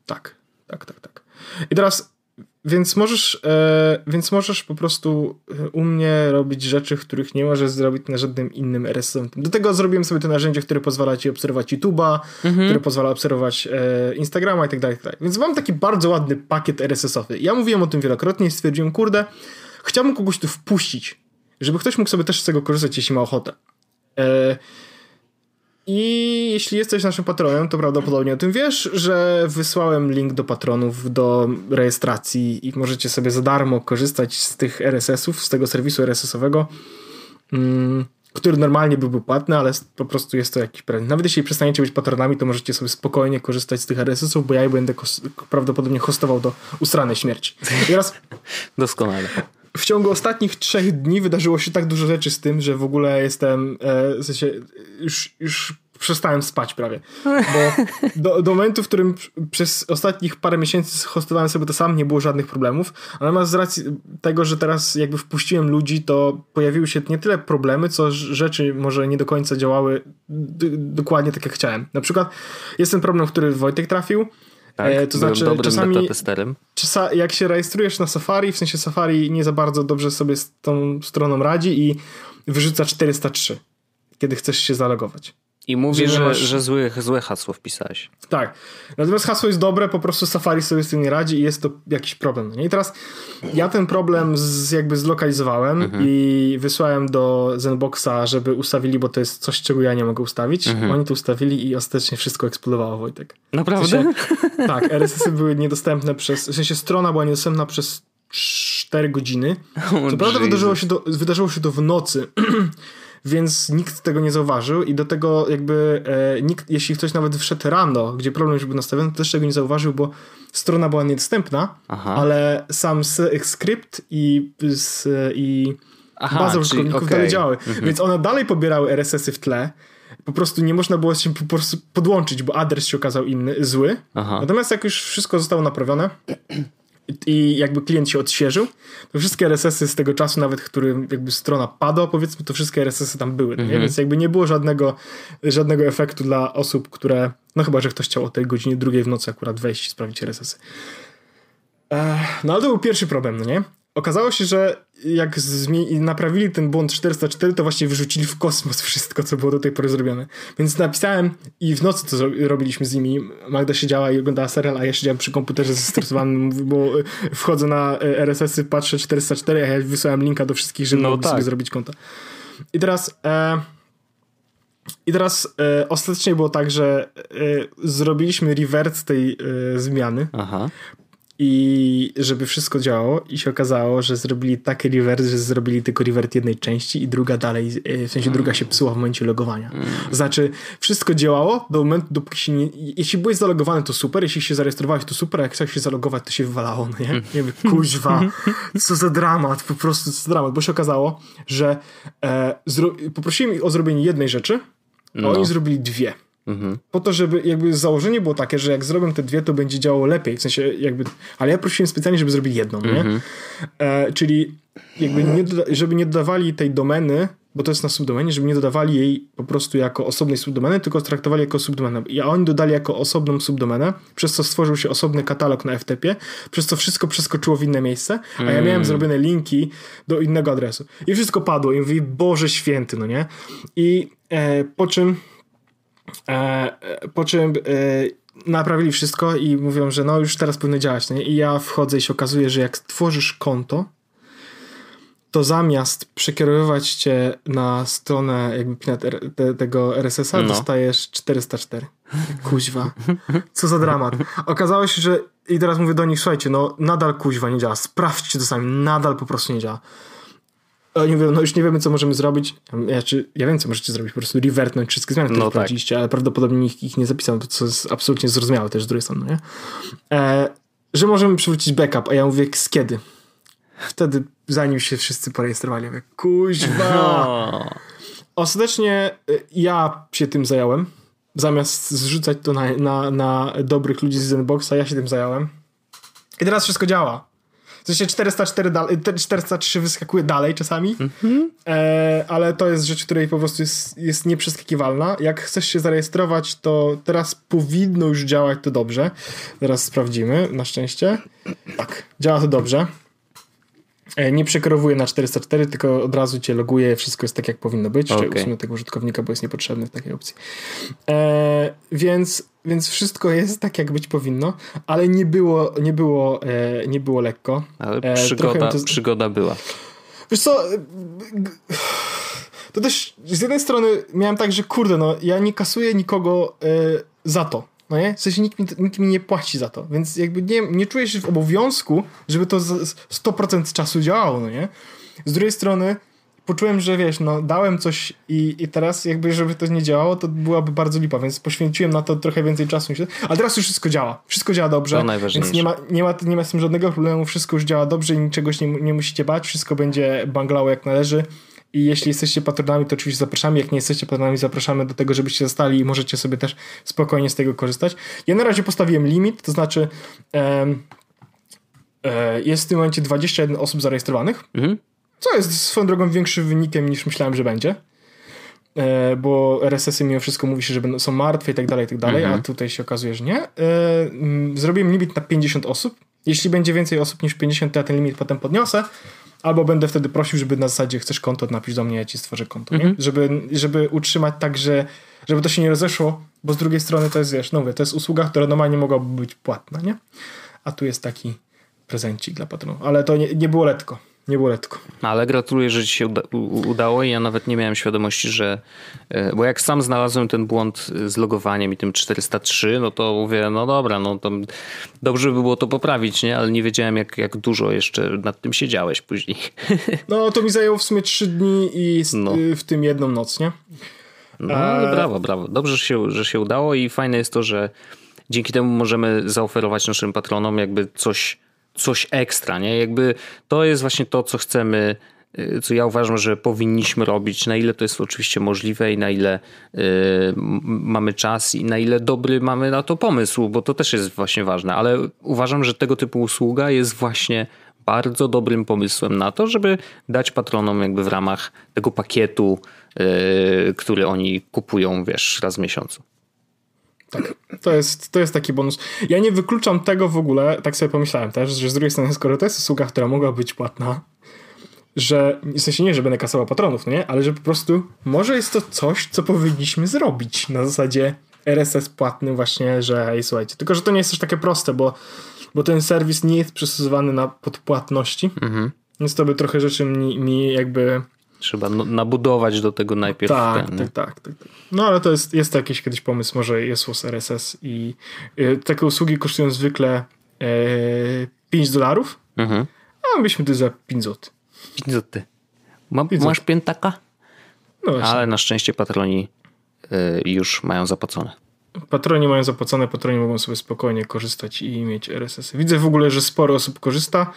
Tak, tak, tak, tak. I teraz więc możesz, e, więc możesz po prostu e, u mnie robić rzeczy, których nie możesz zrobić na żadnym innym RSS. Do tego zrobiłem sobie to narzędzie, które pozwala ci obserwować YouTube'a, mhm. które pozwala obserwować e, Instagrama i tak dalej, tak dalej. Więc mam taki bardzo ładny pakiet RSS-owy. Ja mówiłem o tym wielokrotnie i stwierdziłem, kurde, chciałbym kogoś tu wpuścić. żeby ktoś mógł sobie też z tego korzystać, jeśli ma ochotę. E, I jeśli jesteś naszym patronem, to prawdopodobnie o tym wiesz, że wysłałem link do patronów do rejestracji i możecie sobie za darmo korzystać z tych RSS-ów, z tego serwisu RSS-owego. Mm, który normalnie byłby płatny, ale po prostu jest to jakiś prezent. Nawet jeśli przestaniecie być patronami, to możecie sobie spokojnie korzystać z tych RSS-ów, bo ja je będę prawdopodobnie hostował do ustranej śmierci. I teraz... Doskonale. W ciągu ostatnich trzech dni wydarzyło się tak dużo rzeczy z tym, że w ogóle jestem, e, w sensie, już, już przestałem spać prawie. Bo do, do, momentu, w którym przez ostatnich parę miesięcy hostowałem sobie to sam, nie było żadnych problemów. Natomiast z racji tego, że teraz jakby wpuściłem ludzi, to pojawiły się nie tyle problemy, co rzeczy może nie do końca działały dokładnie tak, jak chciałem. Na przykład jest ten problem, który Wojtek trafił. Tak, e, to znaczy, dobrym czasami, czasa, jak się rejestrujesz na Safari, w sensie Safari nie za bardzo dobrze sobie z tą stroną radzi i wyrzuca 403, kiedy chcesz się zalogować. I mówi, że, masz... że złe, złe hasło wpisałeś. Tak. Natomiast hasło jest dobre, po prostu Safari sobie z tym nie radzi i jest to jakiś problem. No nie? I teraz ja ten problem z, jakby zlokalizowałem mhm. i wysłałem do Zenboxa, żeby ustawili, bo to jest coś, czego ja nie mogę ustawić. Mhm. Oni to ustawili i ostatecznie wszystko eksplodowało, Wojtek. Naprawdę? W sensie, tak, RSS-y były niedostępne przez, w sensie strona była niedostępna przez 4 godziny. Co prawda wydarzyło się, to, wydarzyło się to w nocy, więc nikt tego nie zauważył i do tego jakby e, nikt, jeśli ktoś nawet wszedł rano, gdzie problem już był nastawiony, to też tego nie zauważył, bo strona była niedostępna, Aha. ale sam skrypt i, i Aha, baza użytkowników okay. dalej działały. Mhm. Więc one dalej pobierały RSS-y w tle, po prostu nie można było się po prostu podłączyć, bo adres się okazał inny, zły. Aha. Natomiast jak już wszystko zostało naprawione, i jakby klient się odświeżył, to wszystkie RSS-y z tego czasu, nawet który jakby strona padła, powiedzmy, to wszystkie RSS-y tam były, mhm. więc jakby nie było żadnego, żadnego efektu dla osób, które, no chyba, że ktoś chciał o tej godzinie drugiej w nocy akurat wejść i sprawdzić RSS-y. No ale to był pierwszy problem, no nie? Okazało się, że jak naprawili ten błąd 404, to właśnie wyrzucili w kosmos wszystko, co było do tej pory zrobione. Więc napisałem i w nocy to robiliśmy z nimi. Magda siedziała i oglądała serial, a ja siedziałem przy komputerze zestresowanym, bo wchodzę na e, RSS-y, patrzę 404, a ja wysłałem linka do wszystkich, żeby no mogli tak. sobie zrobić konto. I teraz... E, i teraz e, ostatecznie było tak, że e, zrobiliśmy revert tej e, zmiany. Aha i żeby wszystko działało i się okazało, że zrobili taki revert, że zrobili tylko revert jednej części i druga dalej, e, w sensie druga się psuła w momencie logowania. Mm. Znaczy, wszystko działało do momentu, dopóki się nie, jeśli byłeś zalogowany to super, jeśli się zarejestrowałeś to super, a jak chciałeś się zalogować to się wywalało, no nie? Nie wiem, kuźwa, co za dramat, po prostu co za dramat, bo się okazało, że e, poprosiłem ich o zrobienie jednej rzeczy, a no. oni zrobili dwie. Mhm. Po to, żeby jakby założenie było takie, że jak zrobią te dwie, to będzie działało lepiej. W sensie jakby, ale ja prosiłem specjalnie, żeby zrobili jedną, mhm. nie? E, czyli jakby nie żeby nie dodawali tej domeny, bo to jest na subdomenie, żeby nie dodawali jej po prostu jako osobnej subdomeny, tylko traktowali jako subdomenę. I oni dodali jako osobną subdomenę, przez co stworzył się osobny katalog na FTP, przez co wszystko przeskoczyło w inne miejsce, a ja miałem mm. zrobione linki do innego adresu. I wszystko padło i mówię, Boże święty, no nie? I e, po czym po czym e, naprawili wszystko i mówią, że no już teraz powinno działać. Nie? I ja wchodzę i się okazuje, że jak tworzysz konto, to zamiast przekierowywać cię na stronę jakby te, tego RSS-a, no. dostajesz 404. Kuźwa. Co za dramat. Okazało się, że i teraz mówię do nich, słuchajcie, no nadal kuźwa nie działa. Sprawdźcie to sami. Nadal po prostu nie działa. Oni mówią, no już nie wiemy, co możemy zrobić. Ja, czy, ja wiem, co możecie zrobić, po prostu revertnąć wszystkie zmiany, które no tak. ale prawdopodobnie nikt ich nie zapisał, co jest absolutnie zrozumiałe też z drugiej strony, nie? E, że możemy przywrócić backup, a ja mówię, z kiedy? Wtedy, zanim się wszyscy porejestrowali, ja mówię, kuźwa! Ostatecznie e, ja się tym zająłem. Zamiast zrzucać to na, na, na dobrych ludzi z Zenboxa, ja się tym zająłem. I teraz wszystko działa. W sensie 404 dalej, 403 wyskakuje dalej czasami, mm-hmm. e, ale to jest rzecz, której po prostu jest, jest nieprzeskakiwalna. Jak chcesz się zarejestrować, to teraz powinno już działać to dobrze. Teraz sprawdzimy, na szczęście. Tak, działa to dobrze. E, nie przekierowuje na 404, tylko od razu cię loguje, wszystko jest tak jak powinno być. Okay. Usunę tego użytkownika, bo jest niepotrzebny w takiej opcji. E, więc, więc wszystko jest tak jak być powinno, ale nie było, nie było, e, nie było lekko. Ale e, przygoda, to... przygoda była. Wiesz co, to też z jednej strony miałem tak, że kurde, no ja nie kasuję nikogo za to. No nie? W sensie nikt mi, nikt mi nie płaci za to, więc jakby nie, nie czuję się w obowiązku, żeby to 100% czasu działało, no nie? Z drugiej strony poczułem, że wiesz, no dałem coś i, i teraz jakby, żeby to nie działało, to byłaby bardzo lipa, więc poświęciłem na to trochę więcej czasu. Ale teraz już wszystko działa. Wszystko działa dobrze. To najważniejsze. Więc nie ma, nie, ma, nie ma z tym żadnego problemu, wszystko już działa dobrze i niczegoś nie, nie musicie bać, wszystko będzie banglało jak należy. I jeśli jesteście patronami, to oczywiście zapraszamy. Jak nie jesteście patronami, zapraszamy do tego, żebyście zostali i możecie sobie też spokojnie z tego korzystać. Ja na razie postawiłem limit, to znaczy um, jest w tym momencie 21 osób zarejestrowanych. Mhm. Co jest swoją drogą większym wynikiem niż myślałem, że będzie. E, bo RSS-y mimo wszystko mówi się, że są martwe i tak dalej, i tak dalej, mhm. a tutaj się okazuje, że nie. E, zrobiłem limit na 50 osób. Jeśli będzie więcej osób niż 50, to ja ten limit potem podniosę. Albo będę wtedy prosił, żeby na zasadzie chcesz konto, napisz do mnie, ja ci stworzę konto. Mhm. Żeby, żeby utrzymać tak, że żeby to się nie rozeszło, bo z drugiej strony to jest, wiesz, no mówię, to jest usługa, która normalnie mogłaby być płatna, nie? A tu jest taki prezencik dla patronów. Ale to nie, nie było letko. Nie było letko. Ale gratuluję, że ci się uda udało i ja nawet nie miałem świadomości, że... E, bo jak sam znalazłem ten błąd z logowaniem i tym 403, no to mówię, no dobra, no to dobrze by było to poprawić, nie? Ale nie wiedziałem, jak, jak dużo jeszcze nad tym siedziałeś później. No to mi zajęło w sumie 3 dni i no. w tym jedną noc, nie? No, ale brawo, brawo. Dobrze, że się, że się udało i fajne jest to, że dzięki temu możemy zaoferować naszym patronom jakby coś coś ekstra, nie? Jakby to jest właśnie to, co chcemy, y, co ja uważam, że powinniśmy robić, na ile to jest oczywiście możliwe i na ile y, mamy czas i na ile dobry mamy na to pomysł, bo to też jest właśnie ważne, ale uważam, że tego typu usługa jest właśnie bardzo dobrym pomysłem na to, żeby dać patronom jakby w ramach tego pakietu, y, który oni kupują, wiesz, raz w miesiącu. Tak, to jest, to jest taki bonus. Ja nie wykluczam tego w ogóle, tak sobie pomyślałem też, że z drugiej strony, skoro to jest usługa, która mogła być płatna, że w sensie nie, że będę kasował patronów, no nie? Ale że po prostu może jest to coś, co powinniśmy zrobić na zasadzie RSS płatny właśnie, że ej, słuchajcie, tylko że to nie jest też takie proste, bo, bo ten serwis nie jest przystosowany na podpłatności, mhm. więc to by trochę rzeczy mi, mi jakby Trzeba no, nabudować do tego najpierw. Tak, ten, tak, tak, tak, tak, No ale to jest, jest to jakiś kiedyś pomysł, może jest z RSS i y, takie usługi kosztują zwykle y, 5 dolarów, mhm. a byśmy to za 5 zł. 5 zł. Ma, masz piętaka? No Ale na szczęście patroni y, już mają zapłacone. Patroni mają zapłacone, patroni mogą sobie spokojnie korzystać i mieć RSS. Widzę w ogóle, że sporo osób korzysta.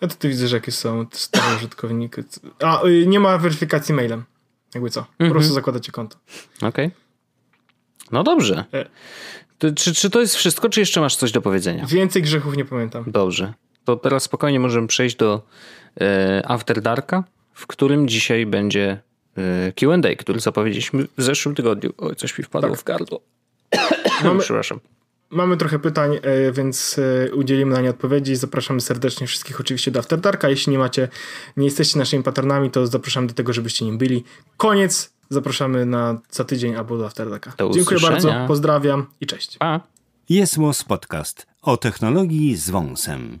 Ja tutaj widzę, że jakie są stare użytkowniki. A, y, nie ma weryfikacji mailem. Jakby co? Po mhm. prostu zakładacie konto. Okej. Okay. No dobrze. E. To, czy, czy to jest wszystko, czy jeszcze masz coś do powiedzenia? Więcej grzechów nie pamiętam. Dobrze. To teraz spokojnie możemy przejść do e, After Darka, w którym dzisiaj będzie e, Q&A, który zapowiedzieliśmy w zeszłym tygodniu. Oj, coś mi wpadło tak. w gardło. Mamy, Przepraszam. Mamy trochę pytań, e, więc e, udzielimy na nie odpowiedzi. Zapraszamy serdecznie wszystkich oczywiście do After Darka. Jeśli nie macie, nie jesteście naszymi patronami, to zapraszamy do tego, żebyście nim byli. Koniec. Zapraszamy na za tydzień albo do After Darka. Do Dziękuję bardzo, pozdrawiam i cześć. Pa. Jest Podcast o technologii z wąsem.